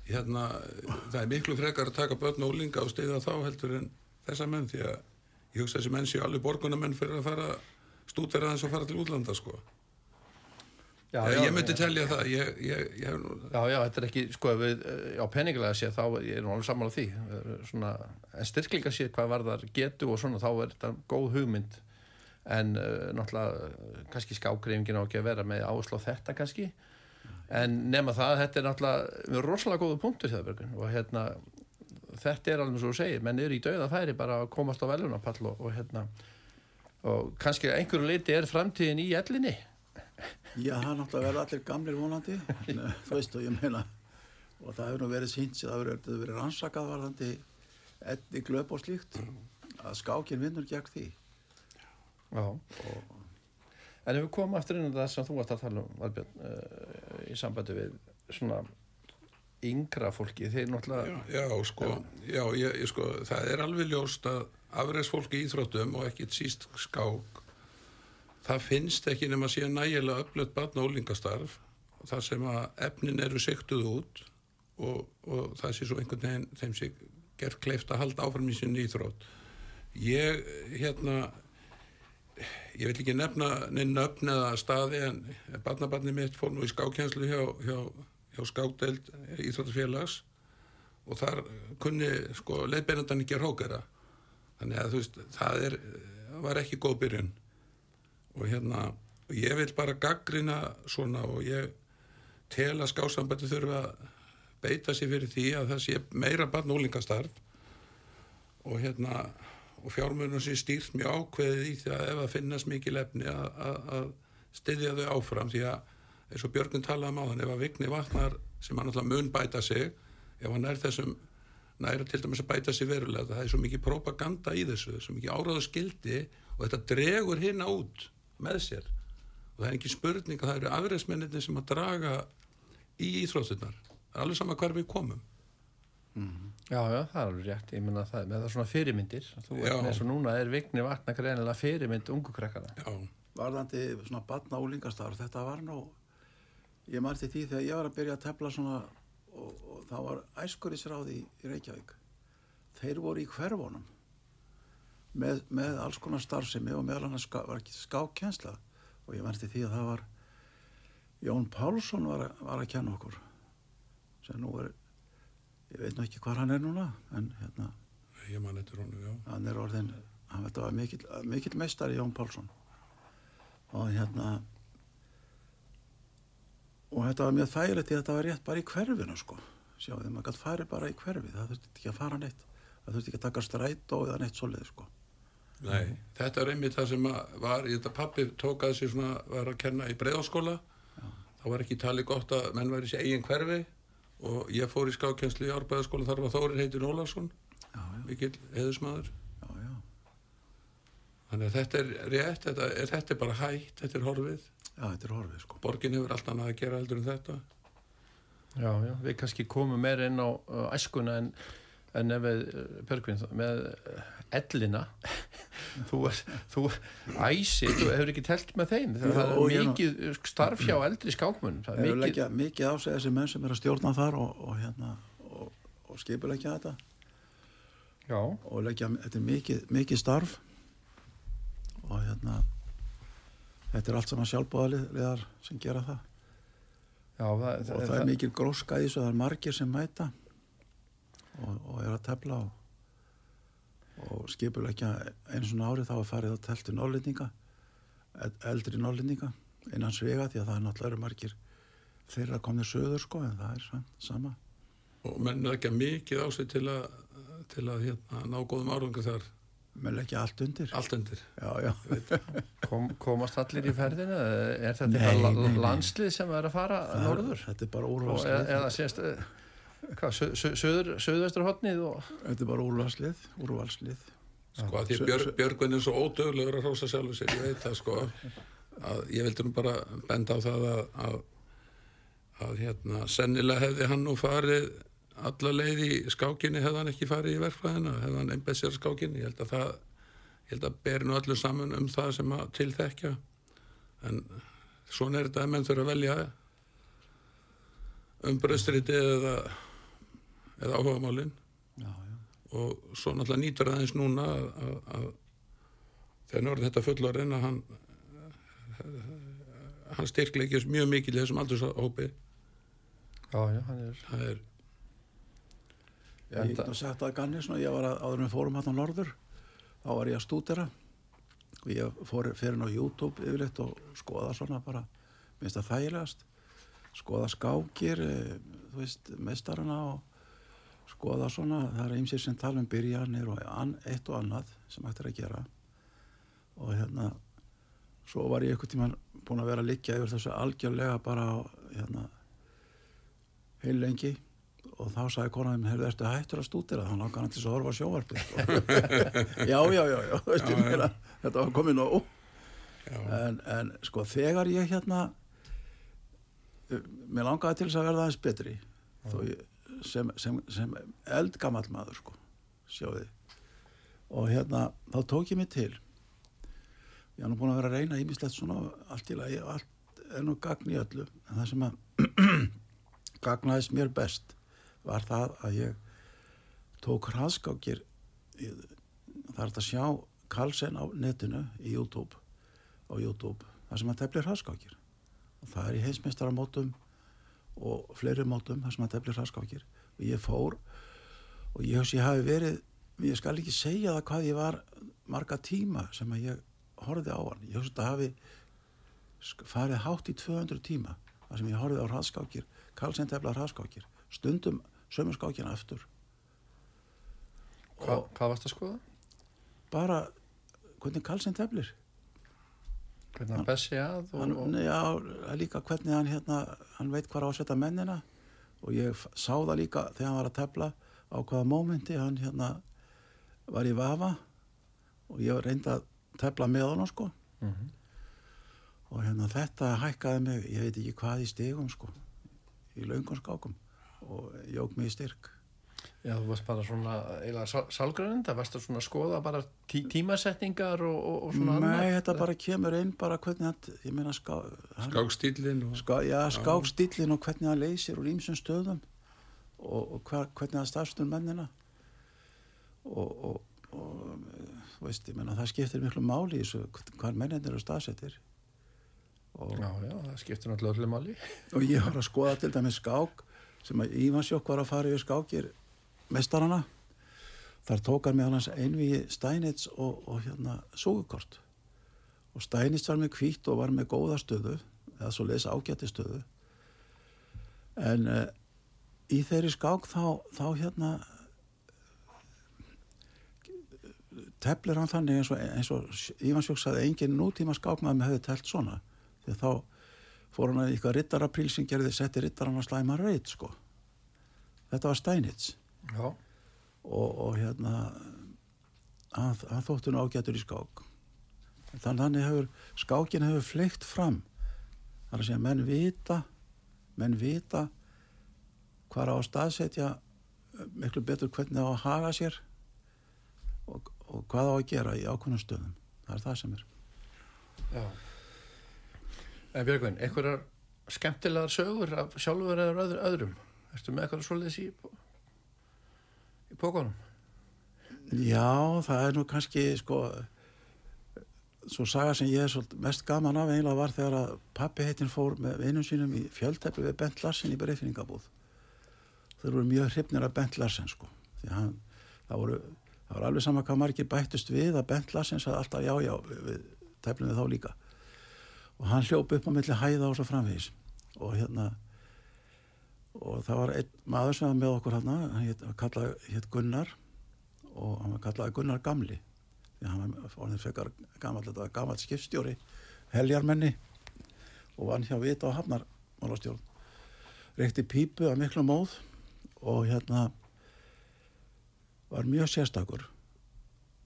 Hérna, það er miklu frekar að taka börn og úlinga og stiða þá heldur en þessa menn, því að ég hugsa að þessi menn séu alveg borgunamenn fyrir að fara stútera þess að fara til útlanda, sko. Já, ég myndi telja það, ég, ég, ég nú, Já, já, þetta er ekki, sko, við, eh, já, peningilega sé, þá ég er nú alveg sammála því, Eh, svona, en styrklinga sé hvað varðar getu og svona, þá er þetta góð hugmynd, en uh, náttúrulega, eh, kannski skákreifingin á ekki að vera með áherslu á þetta kannski, en nema það, þetta er náttúrulega, rosalega góðu punktur það, Björgun, og hérna, þetta er alveg svo að segja, menn eru í dauða færi bara að komast á velunapall og, og hérna og kannski einhverju leiti er framtíðin í ellinni Já, það er náttúrulega verið allir gamlir vonandi, Nei, þú veist og ég meina, og það hefur nú verið sínt, það hefur verið, verið rannsakað varðandi etni glöp og slíkt, að skákin vinnur gegn því. Já. En ef við komum aftur inn á það sem þú varst að tala um, Valbjörn, uh, í sambandi við svona yngra fólki, þeir náttúrulega... Já, já sko, já, ég, ég, sko, það er alveg ljóst að afræðsfólki í Íþróttum og ekkit síst skák, það finnst ekki nema að sé nægilega barn og ólingastarf, þar sem að efnin eru siktuð út og, og það sé svo einhvern veginn þeim sé gerð kleift að halda áfram í sinni íþrótt. Ég, hérna, ég vil ekki nefna neina nöfn eða staði en barnabarni mitt fór nú í skákjænslu hjá, hjá, hjá skákdeild íþróttafélags og þar kunni sko leiðbeinandan ekki að rókera þannig að þú veist það er, var ekki góð byrjun. Og hérna ég vil bara gaggrina svona og ég tel að skásambandi þurfa að beita sér fyrir því að það sé meira barnólingastarf og hérna og fjármunum sé stýrt mjög ákveðið í því að ef það finnast mikið lefni að, að, að styðja þau áfram. Því að eins og Björgun talaði um á þann ef að vigni vatnar sem hann alltaf mun bæta sig ef hann er þessum næra til dæmis að bæta sig verulega. Það er svo mikið propaganda í þessu svo mikið áráðu skildi og þetta dregur hérna út með sér. Og það er ekki spurning að það eru afræðsmenninni sem að draga í íþróttunar alveg sama hver við komum. Mm. Já, já, það er alveg rétt, ég menna það með það svona fyrirmyndir, þú Já. veist eins og núna er vigni vatna greinilega fyrirmynd ungu krakkana. Já, Varðandi svona batna úlingastarf, þetta var nú, ég margti því þegar ég var að byrja að tefla svona og, og það var æskurisráði í, Reykjavík. Þeir voru í hverfunum með, með alls konar starfsemi og meðal hann ská, var ekki skákjensla og ég margti því að það var Jón Pálsson var, að- var að kenna okkur sem nú er, ég veit nú ekki hvað hann er núna en hérna, ég man eftir honum, já. hann er orðin hann þetta var mikill, mikill meistari Jón Pálsson. Og hérna og þetta var mjög þægilegt því að þetta var rétt bara í hverfinu sko. Sjáðu, maður gæti farið bara í hverfi það þurfti ekki að fara neitt. Það þurfti ekki að taka strætó eða neitt svoleið sko. Nei, þetta er einmitt það sem var, ég þetta pappi tók að sér svona, var að kenna í breiðaskóla þá var ekki talið gott að menn væri sér eigin hverfi. Og ég fór í skákjenslu í árbæðaskóla þar var Þórir heitin já, mikill já, þannig að þetta er rétt, þetta er, þetta er bara hægt þetta er horfið, já, þetta er horfið sko. Borgin hefur allt annað að gera heldur en þetta. Já, já, við kannski komum meira inn á uh, æskuna en, en ef við, uh, Björgvin, með uh, ellina [LAUGHS] þú, þú æsi, þú hefur ekki telt með þeim. Það Jó, er ég nú- mikið starf hjá eldri skákmun það Það er mikið, leggja mikið á sig þessi menn sem er að stjórna þar og, og hérna og, og skipuleggja þetta. Já, og leggja, þetta er mikið, mikið starf og hérna þetta er allt saman sjálfbóðaliðar sem gera það. Já, það, og það er mikil gróska í þessu, það er margir sem mæta og, og er að tefla og, og skipuleggja eins og ári þá er farið að teltu nálendinga eldri nálendinga innan svega því að það er náttúrulega margir þeirra komið söður sko en það er sam- sama. Og menn er ekki mikið á sig til að til að hérna, ná góðum árangur þar menn leggja allt undir? Allt undir. Já, já, [LAUGHS] kom, komast allir í ferðina? Er þetta eitthvað landslið sem er að fara Það er- norður? þetta er bara og, úrvalslið eða, eða sést eh, hvað, sö- sö- söður, söðvestur hotnið og þetta er bara úrvalslið úrvalslið. Sko að því Sö- Björg, sö- Björgvin er svo ódöglegur að hrósa sjálfur sér, ég veit það sko. Að ég vildi nú bara benda á það að, að, að hérna, sennilega hefði hann nú farið alla leið í skákinni hefði hann ekki farið í verkfræðina hefði hann einbæð sér skákinni ég held að það ég held að beri nú öllu saman um það sem að tilþekja en svona er þetta að menn þurfa að velja um bröstriti eða eða áhugamálin. Já, já, og svo náttúrulega nýtur aðeins núna að, að, að þegar norð þetta fullorinn að hann hann styrkleikist mjög mikil í þessum aldurshópi. Já, já, hann er það er, ég get nú sagt að Gannis, ég var að, áður við fórum hann á norður, þá var ég að stúdera. Og ég fór fyrir inn á YouTube yfirleitt og skoða svona bara, minnst það þægilegast, skoða skákir, eh, þú veist, meistarana og, skoða svona, það er ymsið sem tala um byrjanir og an, eitt og annað sem hægt er að gera. Og hérna svo var ég eitthvað tíma búin að vera að liggja yfir þessu algjörlega bara hérna heil lengi og þá sagði konaðum, heyrðu, ertu hættur að stúdira þá langar hann til að horfa á sjónvarpi sko. [LAUGHS] já, já, já, já, veistu, já. meira, þetta var komið nóg. Já, en, en sko þegar ég hérna uh, mér langaði til þess að verða aðeins betri ég, sem, sem, sem eldgamall maður sko sjáði og hérna þá tók ég mig til. Ég er nú búin að vera að reyna ímislegt svona allt í lagi og allt er nú gagn í öllu en það sem að [CLEARS THROAT] gagnaðist mér best var það að ég tók hraðskákir það er hægt að sjá Karlsson á netinu í YouTube á YouTube þar sem að teflir hraðskákir. Og það er í heimsmeistaramótum og fleiri mótum þar sem að teflir hraðskákir. Og ég fór og ég hef ég hafi verið ég skal ekki segja það hvað ég var marga tíma sem að ég horfði á hann. Ég hef þetta hafi farið hátt í 200 tíma þar sem ég horfði á hraðskákir Karlsson teflar hraðskákir. Stundum sömu skákina aftur. Hva, hvað varst að skoða? bara hvernig Karlsson teflir. Hvernig hann bessi að og, hann, og, já, líka hvernig hann hérna, hann veit hvað á að setja mennina. Og ég sá það líka þegar hann var að tefla á hvaða mómenti hann hérna var í vafa. Og ég reyndi að tefla með hann sko. Mhm. og hérna þetta hækkaði mig, ég veit ekki hvað í stigum sko, í löngum skákum og jók mig í styrk. Já, þú varst bara svona eiginlega sal, salgrönd, það varst að svona skoða bara tí, tímasetningar og, og, og svona Nei, þetta bara kemur inn bara hvernig hann, ég meina ská, hann, skákstílinn og Ska, já, skákstillin og hvernig það leysir úr ýmsum stöðum og, og hver, hvernig það stafstur mennina. Og, og, og þú veist, ég menna það skiptir miklu máli í þessu hvað mennin eru staðsettir. Og, Já, já, það skiptir náttúrulega öllu máli. og ég var að skoða til dæmis skák sem að Ívansjók var að fara yfir skákir mestarana þar tók hann með hans einvigi Steinitz og, og hérna Súgukort. Og Steinitz var með hvítt og var með góða stöðu eða svo lesa ágæti stöðu. En uh, í þeirri skák þá, þá hérna teflir hann þannig eins og, og Ívansjók sagði engin nútíma skákmaður hefði telt svona. Því að þá fór hann að eitthvað rittarapríl sem gerði setti rittarann að slæma reit sko. Þetta var Steinitz. Og, og hérna hann, þótti nú ágætur í skák. Þannig hefur skákin hefur fleikt fram. Þar að segja menn vita menn vita hvað á að staðsetja miklu betur hvernig á að haga sér og, og hvað á að gera í ákveðnum stöðum. Það er það sem er. Já. En Björgvin, einhverjar skemmtilegar sögur af sjálfur eða öðru, öðrum? Ertu með eitthvað svoleiðis í, í pókunum? Já, það er nú kannski sko svo saga sem ég er svolítið mest gaman af eiginlega var þegar að pappi heitin fór með vinum sínum í fjöldteppi við Bent Larsen í breyfinningabúð þeir voru mjög hrifnir af Bent Larsen sko hann, það voru það var alveg sama hvað margir bættust við að Bent Larsen sagði alltaf já já við teflum við þá líka og hann hljóp upp á milli hæða og svo framvegis. Og hérna og það var einn maður sem var með okkur hérna hann hét, kallaði, hét Gunnar. Og hann var kallaði Gunnar Gamli. Því hann var orðin þetta var gamall skipstjóri heljarmenni. Og vann hjá vita á hafnarmálastjórn. Reykti pípu að miklu móð. Og hérna var mjög sérstakur.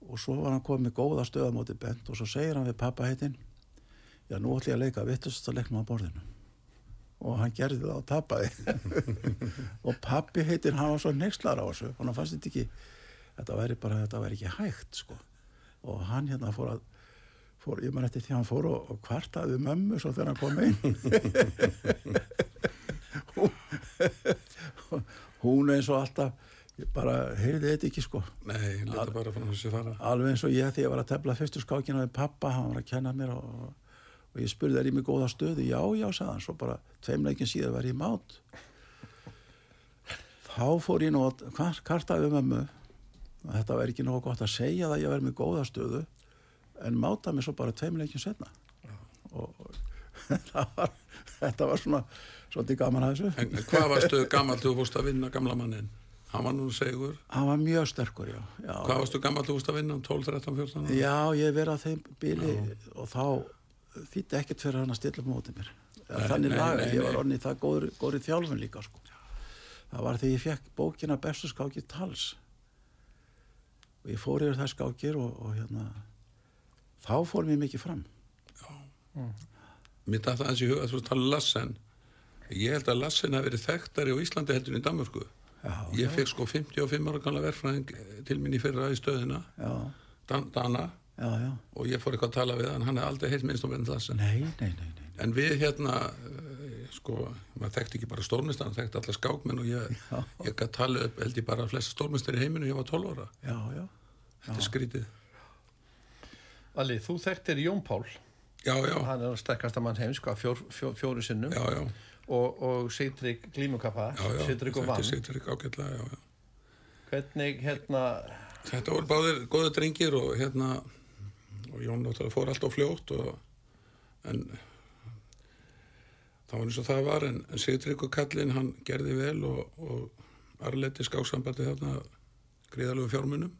Og svo var hann komið góða stöðamóti bent. Og svo segir hann við pappa heitinn já nú ætlum ég að leika vittust að leiknum á borðinu. Og hann gerði það og tapaði. [LAUGHS] Og pappi heitinn hann var svo nexlar á þessu og hann fannst þetta ekki þetta væri bara, þetta væri ekki hægt sko. Og hann hérna fór að fór, ég man eftir því hann fór og, og kvartaði mömmu svo þegar hann kom inn. Hún- [LAUGHS] hún eins og alltaf bara heyrði þetta ekki sko. Nei, fara. Alveg eins og ég þegar ég var að tefla fyrstu skákina við pappa, hann var að kenna mér og, og ég spurði er ég með góða stöðu já, já, sagði hann, svo bara tveimleikin síðan var ég mát þá fór ég nú að kartaði við mömmu að þetta væri ekki nógu gott að segja það að ég væri með góða stöðu en máta mig svo bara tveimleikin setna og, [LAUGHS] og var, þetta var svona svolítið gaman að þessu En hvað varstu gammal þú fórst að vinna gamla mannin? hann var nú segur hann var mjög sterkur, já. já. hvað varstu gammal þú veist að vinna, 12, 13, 14 ára? Já, ég verið að þeim bíli og þá þýtti ekkert fyrir hann að stilla mótið mér. Nei, Þannig laga, ég var nei. onni það góður, góður þjálfun líka, sko. Það var þegar ég fekk bókina bestu skákir tals. Og ég fór yfir það skákir og, og hérna, þá fór mér mikið fram. Mér dætti aðeins í huga að þú tala um Lassen ég held að Lassen hafi verið þekktari á Íslandi heldur en í Danmörku. Já, ég fekk sko 55 ára gamla verfræðing til mín í fyrra í stöðina. Já, Dan, Dana já, já. og ég fór eitthvað að tala við hann hann hefði aldrei heilt minnst um Bent Lassen Nei, nei, nei, nei. en við hérna eh, sko, maður þekkti ekki bara stórmistar hann þekkti alla skákmenn og ég, ég gæti tala upp held ég bara flesta stórmistar í heiminu ég var 12 ára, Já, já. þetta er skrítið. Alli, þú þekktir Jón Pál. Já, já, hann er sterkasta mann heims hvað, fjór, fjór, fjóru sinnum. Já, já, og, og Sigtrygg Glímukappa Sigtrygg og Vann er Sigtrygg ágætlega, já, já. Hvernig hérna Þetta voru báðir góða drengir og hérna og Jón náttúrulega fór allt á fljótt og en það var eins og það var en, en Sigtryggur Kallinn hann gerði vel og, og arleiti skáksambandi þarna gríðalegu fjármunum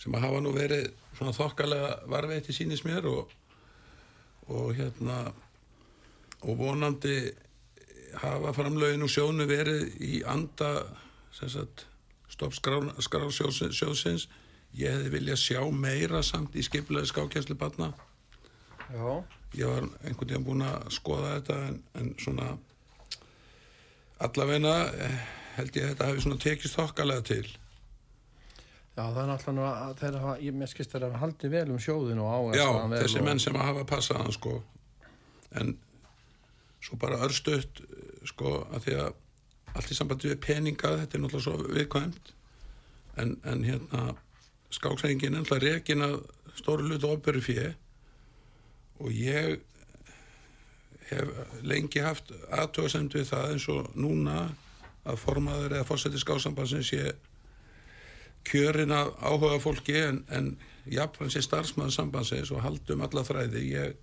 sem að hafa nú verið svona þokkalega varveitt í sínis mér og, og hérna og vonandi hafa framlögin og sjónu verið í anda stopp skrársjóðsins ég hefði viljað sjá meira samt í skipulega skákjænslu batna já, ég var einhvern veginn búin að skoða þetta en, en svona allavegna eh, held ég að þetta hefði svona tekist þokkalega til. Já það er náttúrulega þeir hafa, ég með skist þeir hafa haldið vel um sjóðin og áherslu já, þessi menn sem að hafa passað hann sko. En svo bara örstuðt sko að því að allt í sambandi við peninga þetta er náttúrulega svo viðkvæmt. En, en hérna skáksæðingin náttúrulega rekin að stóru hlutu ofböru fjö og ég hef lengi haft aðtöðasemt við það eins og núna að formaður eða fórsætti skáksambansins sé kjörin af áhuga fólki en, en jafnfram sé starfsmaður sambandsins og haldum alla þræði. Ég,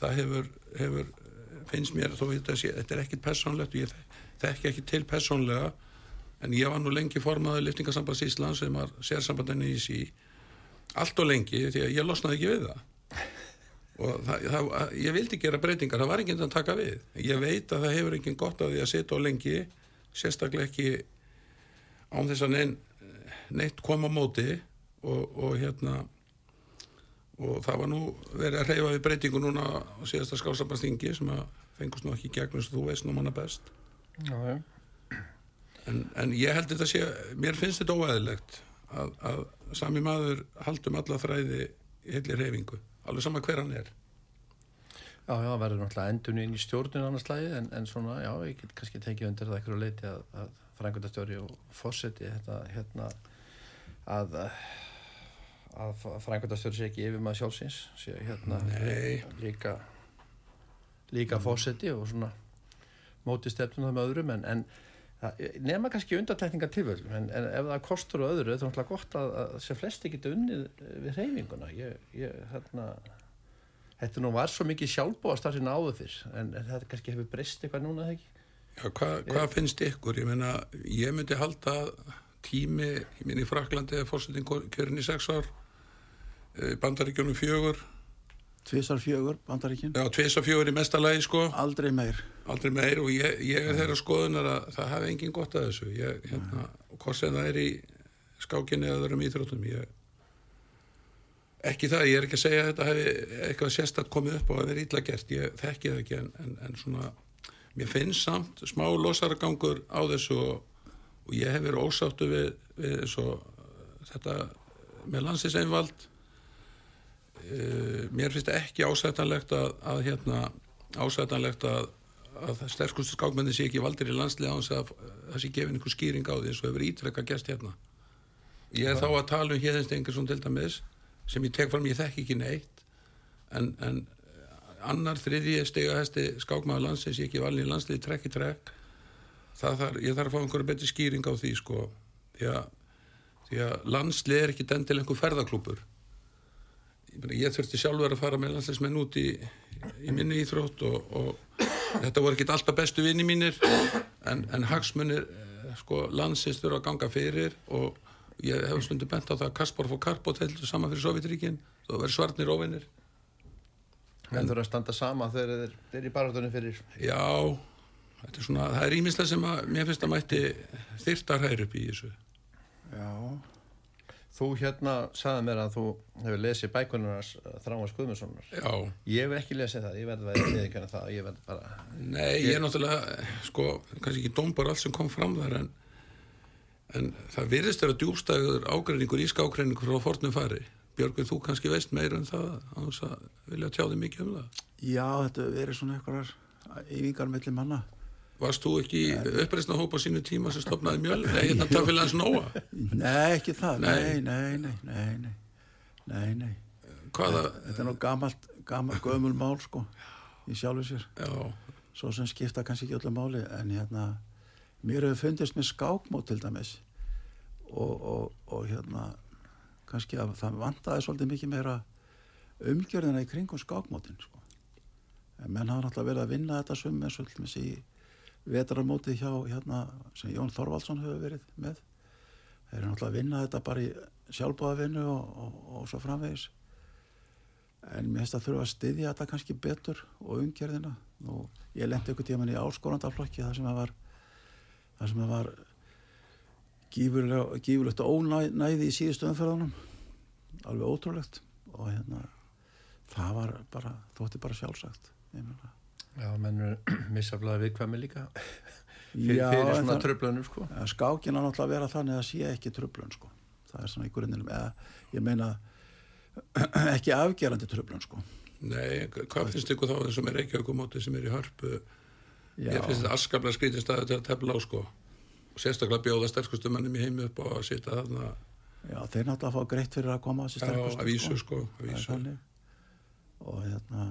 það hefur, hefur finnst mér þó sé, þetta er ekkit persónlegt og ég þekki ekki til persónlega en ég var nú lengi formaður liftingasambands Íslands sem var sérsambandinni í sí allt og lengi því að ég losnaði ekki við það. Og það, það, ég vildi gera breytingar, það var enginn að taka við. Ég veit að það hefur enginn gott að því að sitja á lengi sérstaklega ekki án þess að neinn neitt kom á móti og, og hérna og það var nú verið að reyfa við breytingu núna á síðasta skálsambastingi sem að fengust nú ekki gegnum sem þú veist nú manna best. Já, já. En, en ég held þetta sé mér finnst þetta óæðilegt að, að sami maður haldum alla þræði í heilli reyfingu alveg sama hver hann er Já, já, verður náttúrulega endun inn í stjórnun annars lagi en, en svona, já, ég get kannski tekið undir það eitthvað leiti að, að frangundastjóri og fórseti þetta, hérna, að, að frangundastjóri sé ekki yfir maður sjálfsins, sé hérna Nei. líka, líka fórseti og svona móti stefnum það með öðrum en, en nema kannski undartekningar tilvöldum en, en ef það kostur og öðru, það er náttúrulega gott að, að sem flesti geta unnið við reyfinguna, ég, ég, hérna, Þetta nú var svo mikið sjálfbúast þar sem áður fyrr, en, en þetta kannski hefur breyst eitthvað núna, þegar ekki? Já, hvað, hvað finnst ykkur? Ég meina, ég myndi halda tími, ég minn í Fraklandi eða fórsetin kjörin í sex ár eh, bandaríkjónum fjögur Tvisar fjögur, bandaríkin. já, tvis og fjögur í mestalagi sko Aldrei meir. aldrei meir og ég, ég er þeirra skoðunar að það hafi engin gott að þessu ég, hérna, hvort sem það er í skákinni eða öðrum íþróttum ég ekki það, ég er ekki að segja að þetta hefði eitthvað sérstætt komið upp og að vera illa gert ég þekki það ekki en, en, en svona mér finnst samt smá losaragangur á þessu og, og ég hef verið ósáttu við, við svo, þetta með landsinseinvald uh, mér finnst ekki ásættanlegt að, að hérna, ásættanlegt að, að sterkustu skákmenni sé ekki valdir í landslið á þess að það sé gefin einhver skýring á því eins og hefur ítrekka gæst hérna. Ég er þá að tala um Hjeðins Stengarsson til dæmis sem ég tek fram, ég þekk ekki neitt en, en annar þriðji stegahesti skákmaður landsins ég ekki valin í landsliði trekk í trekk. Það þar, ég þarf að fá einhverja betri skýring á því sko. Því að, því að landslið er ekki den til einhver ferðaklúpur ég, þurfti sjálfur að fara með landsliðsmenn út í, í minni íþrótt og, og þetta voru ekki alltaf bestu vini mínir en, en hagsmunir sko landsins þurfa að ganga fyrir og ég hef stundu bent á það að Kaspar fór Karpot heldur saman fyrir Sovjetríkin það verður svarnir óvinnir En þurfa að standa sama þegar þeir þeir eru í barðunum fyrir já, þetta er svona það er ímislega sem að mér finnst að mætti þyrta hær upp í þessu. Já, Þú hérna sagði mér að þú hefur lesið bækunarnas Þrámas Guðmundssonar. Já, Ég hef ekki lesið það, ég verði að viðkjöna það ég verði bara nei, ég er náttúrulega sko, kannski ekki dómbar allt sem kom fram þar en, en það virðist vera djúbstæður ágreiningur, ískágreiningur frá fornum fari. Björgun, þú kannski veist meira en það á þess að vilja tjá þig mikið um það? Já þetta verið svona einhverjar yfingar mellir manna. Varst þú ekki uppreisna hópa sínu tíma sem stopnaði mjöl? Nei, hérna tafélagans Nóa. Nei, ekki það. Nei. Nei, nei, nei, nei, nei, nei. Hvaða, Þetta er nú gamalt, gamalt gömul mál sko í sjálfu sér. já, Svo sem skipta kannski ekki öllu máli en hérna, mér hefur fundist með skákmót til dæmis og, og, og hérna kannski að það vantaði svolítið mikið meira umgjörðina í kringum skákmótin sko. En menn hafa náttúrulega verið að vinna þetta sum eins og til vetrarmóti hjá hérna sem Jón Þorvaldsson hefur verið með. Þeir eru náttúrulega að vinna þetta bara í sjálfbóðavinnu og, og, og svo framvegis. En mér finnst að þurfa að styðja þetta kannski betur og umgjörðina. Og ég lendi ykkur tíma í áskorandaflokki þar sem það var, þar sem það var gífurlegt ónæði í síðustu umferðunum. Alveg ótrúlegt. Og hérna, það var bara, þótti bara sjálfsagt. Ég meina. Já, menn er [CLEARS THROAT] missaflaði viðkvæmi líka [LAUGHS] fyrir, Já, fyrir svona það- tröflunum sko Ja, Skákin á náttúrulega að vera þannig að sé ekki tröflun sko. Það er svona í grunninum. Eða, ég meina, [CLEARS THROAT] ekki afgerandi tröflun sko. nei, hvað finnst ykkur þá þessum er ekki okkur móti sem er í hörpu? Já. Ég finnst þetta askaplega skrítið staði til að tefla á, sko. Og sérstaklega bjóða sterkustu mennum í heimi upp á að sita þarna Já, þeir náttúrulega að fá greitt fyrir að koma að á sterkustu. að vísu, sko, að Það er vísu. Og hérna,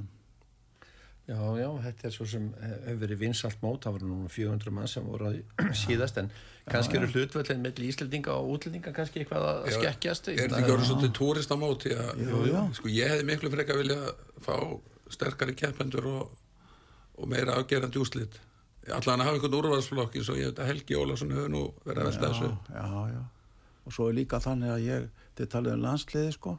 Já, já, þetta er svo sem hefur verið vinsalt mót, það voru núna 400 mann sem voru [CLEARS THROAT] síðast en kannski eru hlutvöldin með Íslendinga og útlendinga kannski eitthvað að Já, skekkjast Er þetta ekki orðið svolítið já. Sko, ég hefði miklu frekar vilja fá sterkari keppendur og, og meira afgerandi úslit. Allan að hafa einhvern úrvarsflokk eins og ég veit að Helgi Ólafsson hefur nú verið að velta þessu. já, já. Og svo er líka þannig að ég, þið talið um landsliði sko.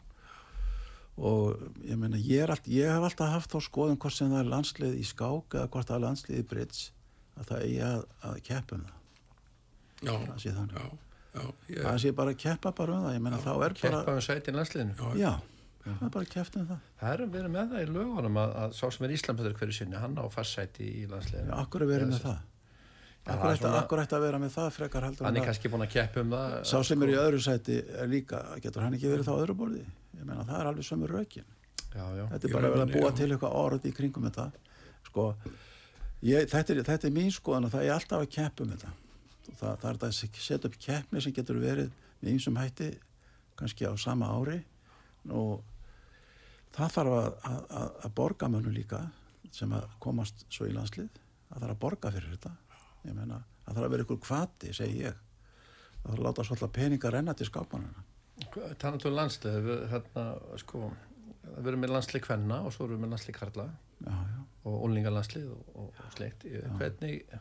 Og ég meina, ég, er allt, ég hef alltaf haft þá skoðum hvort sem það er landslið í skák eða hvort það er landslið í bridge að það eigi að, að keppa um það. Já, Það sé þannig. já, já. Ég, Það sé bara að keppa bara um það. Ég meina, þá er keppa bara, um sætin landsliðinu já, já, það er bara keppt um það. Það er verið með það í lögunum að, að sá sem er Íslandbæður hverju sinni, hann á farsæti í Já, landsliðinu akkur er verið með það. Akkur það ætti, svona- að vera með það frekar heldur Hann er að kannski búin að keppa um það sá sem er í öðru sæti er líka, getur hann ekki verið þá öðru borði? Ég meina, það er alveg sömur rökin. Já, já, Þetta er bara að vera að búa já. til eitthvað orð í kringum þetta. Sko, ég, þetta, er, þetta er mín skoðan að það er alltaf að keppa um þetta. Það, það er þetta að setja upp keppni sem getur verið með einsum hætti, kannski á sama ári. Og það þarf að, að, að, að borga mönnum líka sem að komast svo í landslið. Það þarf að borga fyrir þetta. Ég meina, það þarf að vera ykkur kvati, segi ég. Það þarf að láta svolítið peninga renna til skápmannina. Þannig landslið, við, hérna, sko, við erum með landslið kvenna og svo erum við með landslið karla Já, já. og ólingalandslið og, og, og sleikt. Hvernig,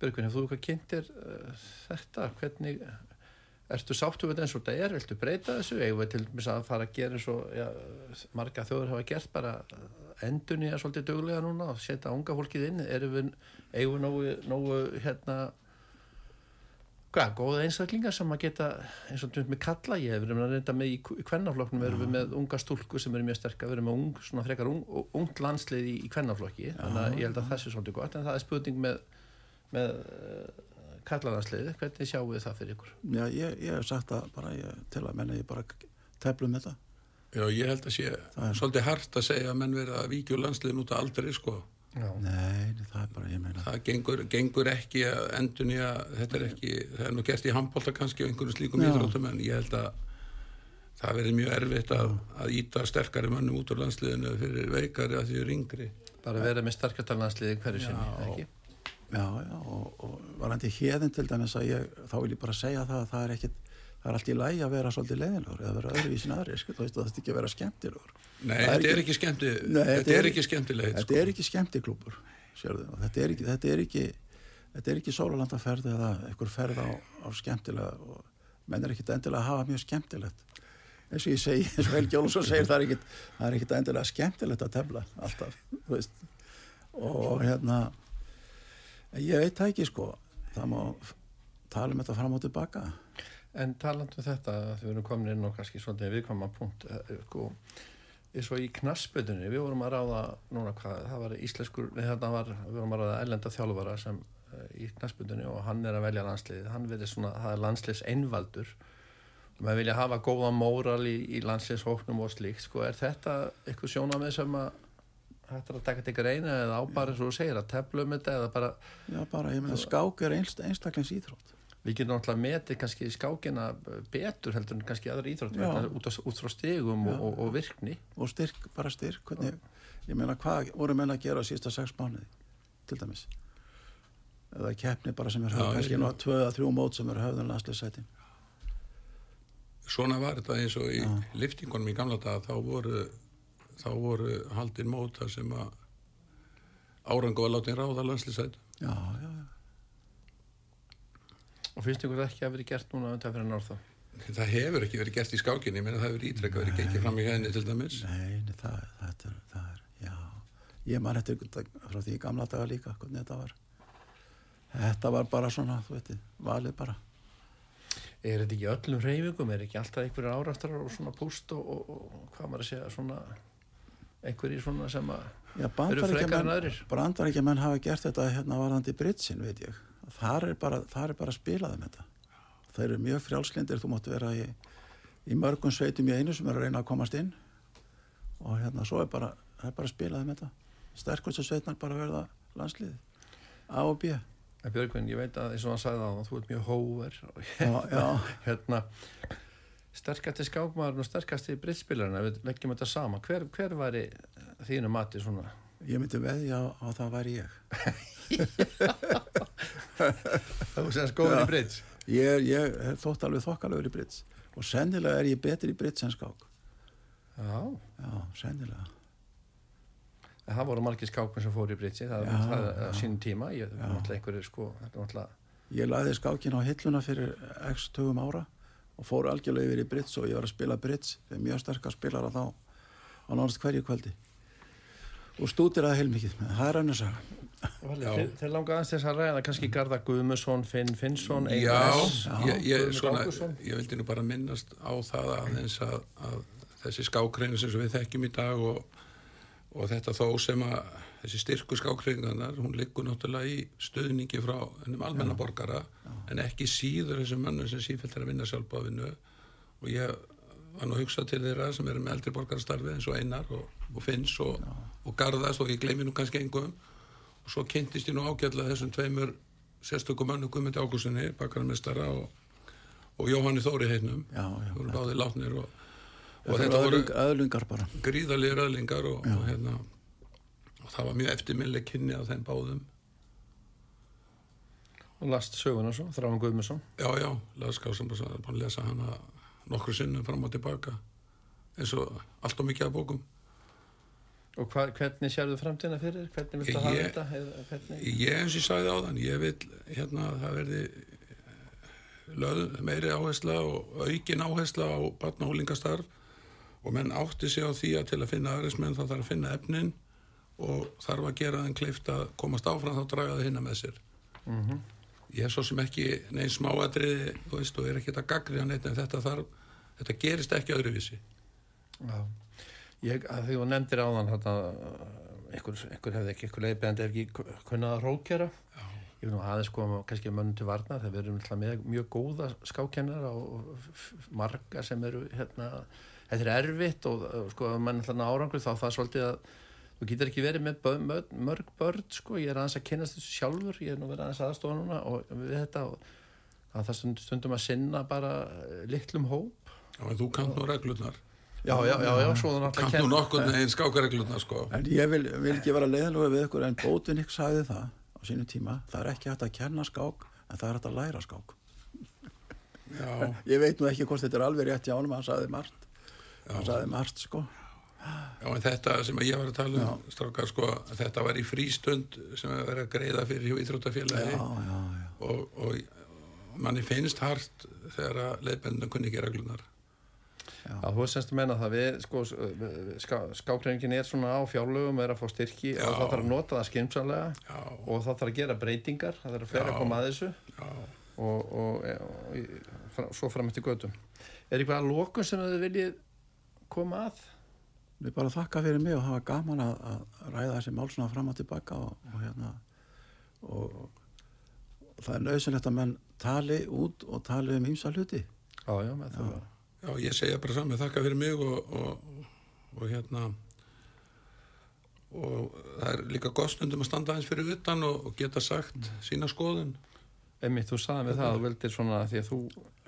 Björgvin, hefur þú eitthvað kynntir uh, þetta? Hvernig, ertu sáttu við þetta eins og þetta er? Viltu breyta þessu? Eigum við til dæmis að fara að gera eins og ja, marga þjóður hafa gert bara endun í að svolítið duglega núna og setja unga fólkið inn? Erum við, eigum við nógu, nógu hérna, hvað, góða einstaklingar sem að geta eins og tjóðum með kalla, ég hef verið að reynda með í kvennaflokknum, erum við með unga stúlku sem eru mjög sterkar, við erum með ung, svona frekar ung, ungt landslið í, í kvennaflokki þannig að ég held að það sé svolítið gott en það er spurning með, með uh, kallalandsliði, hvernig sjáum við það fyrir ykkur? Já, ég, ég hef sagt það bara ég, til að menna ég bara teflum þetta. Já, ég held að sé svolítið hart að segja að menn verið að víkja úr landsliðin út að aldrei, sko. Já, Nei, það er bara, ég meina. Það gengur, gengur ekki að endun í að þetta er ekki, það er nú gert í handbólta kannski og einhverjum slíkum íþróttum en ég held að það verið mjög erfitt að, að íta sterkari mönnum út úr landsliðinu fyrir veikari að því eru yngri. bara vera með sterkartalandsliði hverju sinni, ekki? Já, já, og, og varandi hérðin til dæmis að ég, þá vil ég bara segja það að það er ekkit, það er allt í lægi að vera svolítið leiðilegur eða vera öðruvísin aðri, sko, það er ekki að vera skemmtilegur. Nei, er þetta er ekki- ekki skemmti, Nei, þetta er ekki skemmtilegt, Þetta sko. er ekki skemmtiklúpur, þetta er ekki, þetta er ekki, ekki sólalandaferð eða einhver ferð á, á skemmtilega og menn er ekkit endilega að hafa mjög skemmtilegt. Eins og ég segi, eins og Helgi Jólusson segir það er ekkit endilega skemmtilegt að tefla alltaf, þú veist. Og hérna ég veit það ekki sko. Það má tala um þetta fram og tilbaka En talandu um þetta, við erum komin inn á kannski svolítið viðkvæma punkt, eh, sko, eins og í knassbötunni, við vorum að ráða, núna hvað, það var íslenskur, þetta var, við vorum að ráða ellenda þjálfara sem eh, í knassbötunni og hann er að velja landsliðið, hann verið svona, það er landsliðs einvaldur, maður vilja hafa góða móral í, í landsliðshóknum og slíkt, sko, er þetta eitthvað sjónamið sem að hægt er að taka til greina eða á bara eins og þú segir að tefla um þetta eða bara, já bara, við getum náttúrulega metið kannski skákina betur heldur en kannski aðra íþróttum út, út frá stegum og, og, og virkni. Og styrk, bara styrk hvernig, ég meina hvað voru menn að gera á sísta sex mánuði til dæmis? Eða keppni bara sem er höfð kannski nú að tvö að þrjú mót sem er höfðun landsliðsætin Svona var þetta eins og í liftingunum í gamla daga þá voru, þá voru haldin móta sem að árangu var látin ráða landslýsætt. já, já, já og finnst ykkur það ekki að verið gert núna undan fyrir norða Það hefur ekki verið gert í skákinni, ég meina það hefur ítrekka verið gengið fram í henni til dæmis. Nei, nei, það, það, er, það er, já ég man eftir frá því gamla daga líka hvernig þetta var þetta var bara svona, þú veit, valið bara er þetta ekki öllum reyfingum er ekki alltaf einhverjir áraftar og svona púst og, og, og hvað maður að segja svona einhverjir svona sem að Eru frekar en aðrir? bandaríkjumenn hafa gert þetta hérna varðandi Britsin, veit ég. Þar er bara, þar er bara að spila þeim þetta. Það eru mjög frjálslindir, þú mátt vera í, í mörgum sveitum í einu sem er að reyna að komast inn og hérna svo er bara, það er bara að spila þeim þetta. Sterkustu sveitnar bara verða landsliði. A og B. En Björgvin, ég veit að eins og hann sagði á þú ert mjög hóver [LAUGHS] já, hérna sterkasti skákmaðurinn og sterkasti brittspilarinn ef við leggjum þetta saman, hver, hver væri þínu mati svona ég myndi veðja á, á það væri ég. [LAUGHS] [LAUGHS] þú segast góður í britts Ég ég þótt alveg þokkalögur í Brits. Og sennilega er ég betri í Brits en skák. já, Já, sennilega. en það voru margir skákmenn sem fóru í britsi. Það, já. sínum tíma. Ég, sko Ég laði skákin á hilluna fyrir x tögum ára og fór algjörlega yfir í Brits og ég var að spila Brits. Við mjög sterkar spilara þá á nánast hverju kvöldi. Og stútir að heilmikið, það er saga. Já. Þeir, þeir langa aðeins þess að ræða kannski Garðar Guðmusson, Finn Finnsson Já, ég, ég, svona, ég vildi nú bara minnast á það aðeins að, að þessi skákreinu sem við þekkjum í dag og, og þetta þó sem að þessi styrku skákreiningarnar, hún liggur náttúrulega í stuðningi frá ennum almenna borgara en ekki síður þessum mönnum sem sífælt er að vinna sjálfbáðinu og ég var nú að hugsa til þeirra sem eru með eldri borgarastarfi eins og Einar og, og Finns og, og Garðast og ég gleymi nú kannski engum og svo kynntist ég nú ágætlega þessum tveimur sérstökum mönnu Guðmundi Ágústinni, bakararmestara og, og Jóhanni Þóri heitnum. Já, já, voru báði látnir og, og Þetta eru voru gríðalegir öðlingar og, og, hérna, og það var mjög eftirminnileg kynni af þeim báðum. Og last söguna svo, Þráin Guðmusson já, já, sem bara búin að lesa hana nokkru sinnum fram og tilbaka eins og allt og mikið af bókum og hva, hvernig sérðu framtíðina fyrir hvernig viltu hafa þetta hvernig Ég eins og ég sagði á þann, ég vil hérna að það verði löð, meiri áhersla og aukin áhersla á barnahólingastarf og menn átti sig á því að til að finna aðeinsmenn þá þarf að finna efnin og þarf að gera þeim kleift að komast áfram þá draga það hinna með sér. Mhm. Ég er svo sem ekki neinn smáatriði, þú veist, og er ekki að gagriða neitt en þetta þarf, þetta gerist ekki öðruvísi. Já, ég, að því þú nefndir á þann þetta, einhver, einhver hefði ekki, einhver leiðbegandi ef ekki kunnað að rókjara ég vil nú aðeins koma kannski mönnum til við erum náttúrulega með mjög góða skákennara og marga sem eru hérna, þetta er erfitt og sko, ef mann ætla árangur þá það er svolítið að þú getur ekki verið með börn, mörg, börn sko, ég er aðeins að kynast þessu sjálfur ég er nú verið aðeins aðstofa núna og við þetta og að það stund, stundum að sinna bara eh, litlum hóp. Já, en þú kant nú reglurnar. Já, já, já, já, svo það Kant nú nokkur með einn skákareglurnar, sko. En ég vil, vil ekki vera leiðanlega við ykkur en Bótinik sagði það á sínum tíma það er ekki hægt að kenna skák en það er hægt að læra skák. Já, [LAUGHS] Ég veit nú ekki hvort þetta er alveg rétt hjá honum hann sagði margt. Hann sagði margt sko. Já, en þetta sem ég var að tala um, strákar, sko, þetta var í frístund sem að vera að greiða fyrir hjá Íþróttafélagi. Já, já, já. og, og manni finnst hart þegar að leiðbendunum kunni ekki reglunar. Já, að menna það við, sko, ská, skákreiningin er svona á fjárlögum, er að fá styrki Já. og það þarf að nota það skimsamlega Já, og það þarf að gera breytingar, það þarf að fyrir að koma að þessu og, og, og í- fra, svo fram eftir götum. Er eitthvað að lokun sem þið viljið koma að? Við bara þakka fyrir mig og hafa gaman að, að ræða þessi mál svona fram og tilbaka og, og hérna og, og það er nöðsynlegt að menn tali út og tali um ýmsa hluti. Já, já, með það. Já, ég segja bara saman, þakka fyrir mig og, og, og hérna og það er líka gott stundum að standa aðeins fyrir utan og, og geta sagt sína skoðun. Einmitt, þú sagði mig það að þú vildir svona því að þú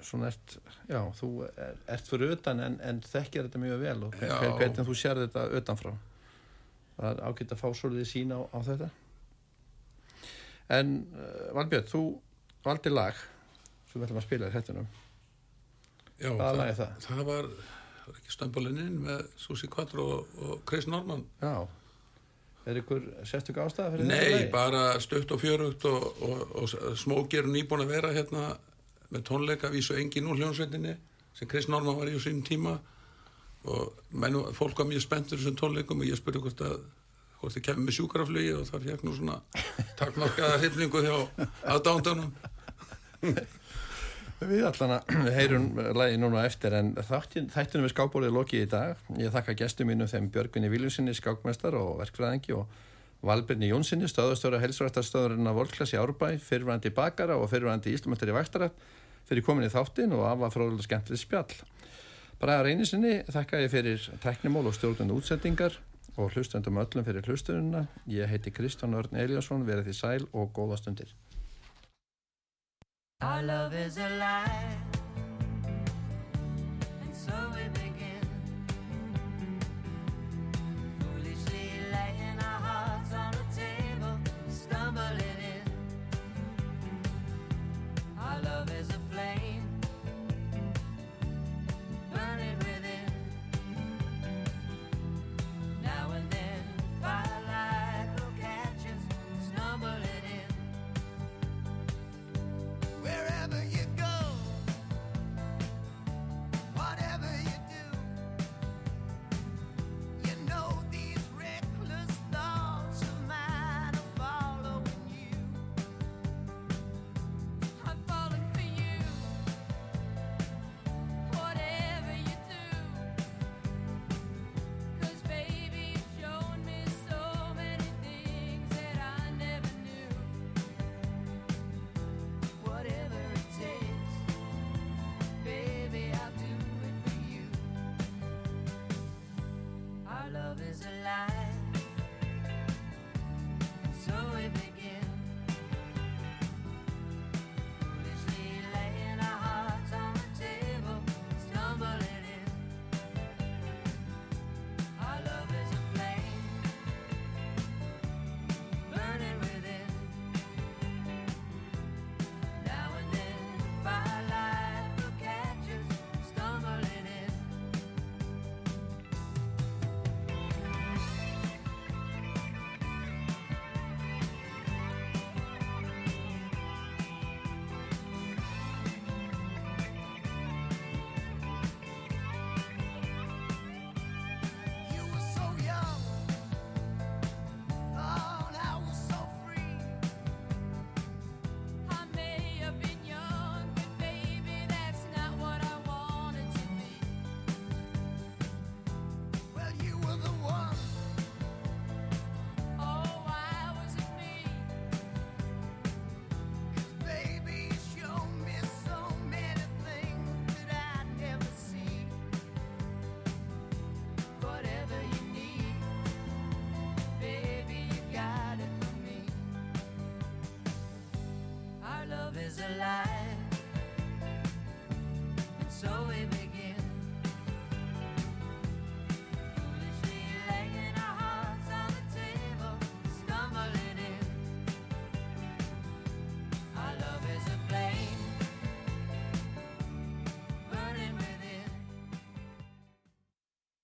svona ert, já, þú er, ert fyrir utan en, en þekkir þetta mjög vel og hvernig þú sér þetta utanfrá. Það er ágætt að fá svolítið sín á, á þetta. En uh, Valbjörn, þú valdi lag sem við ætlum að spila í hættunum. Já, er það? Það var, það var ekki stömbulininn með Susi Quattro og, og Chris Norman. Já. Er ykkur sérstök ástæða fyrir Nei, þetta lagi? bara stutt og fjörugt og, og, og smókir nýbúin að vera hérna með tónleika vísu engin úr hljónsveitinni sem Chris Norman var í á sínum tíma og menn, fólk var mjög spenntur þessum tónleikum og ég spurði hvort að hvort þið kemur með sjúkraflugi og þar fekk nú svona takmarkaða hrifningu hjá aðdándunum [LAUGHS] Við allan að [CLEARS THROAT] heyrum lagi núna eftir en þáttin, þættunum við skákbórið er lokið í dag. Ég þakka gestum mínum þeim Björgunni Viljusinni, skákmestar og verkfræðingi og Valbjörni Jónssoni, stöðastöra helsrættarstöðurinn af Volklass í Árbæ, fyrirvændi bakara og fyrirvændi íslumöttur í Vækstarætt fyrir komin í þáttin og afa fróðulega skemmtilegt spjall. Bara að reynisinni þakka ég fyrir teknimól og stjórnund útsendingar og hlustendum öllum fyrir hlustununa. Ég heiti Kristján Örn Eliasson, verið því sæl og góða stundir. Our love is alive, and so we love is a lie. was alive.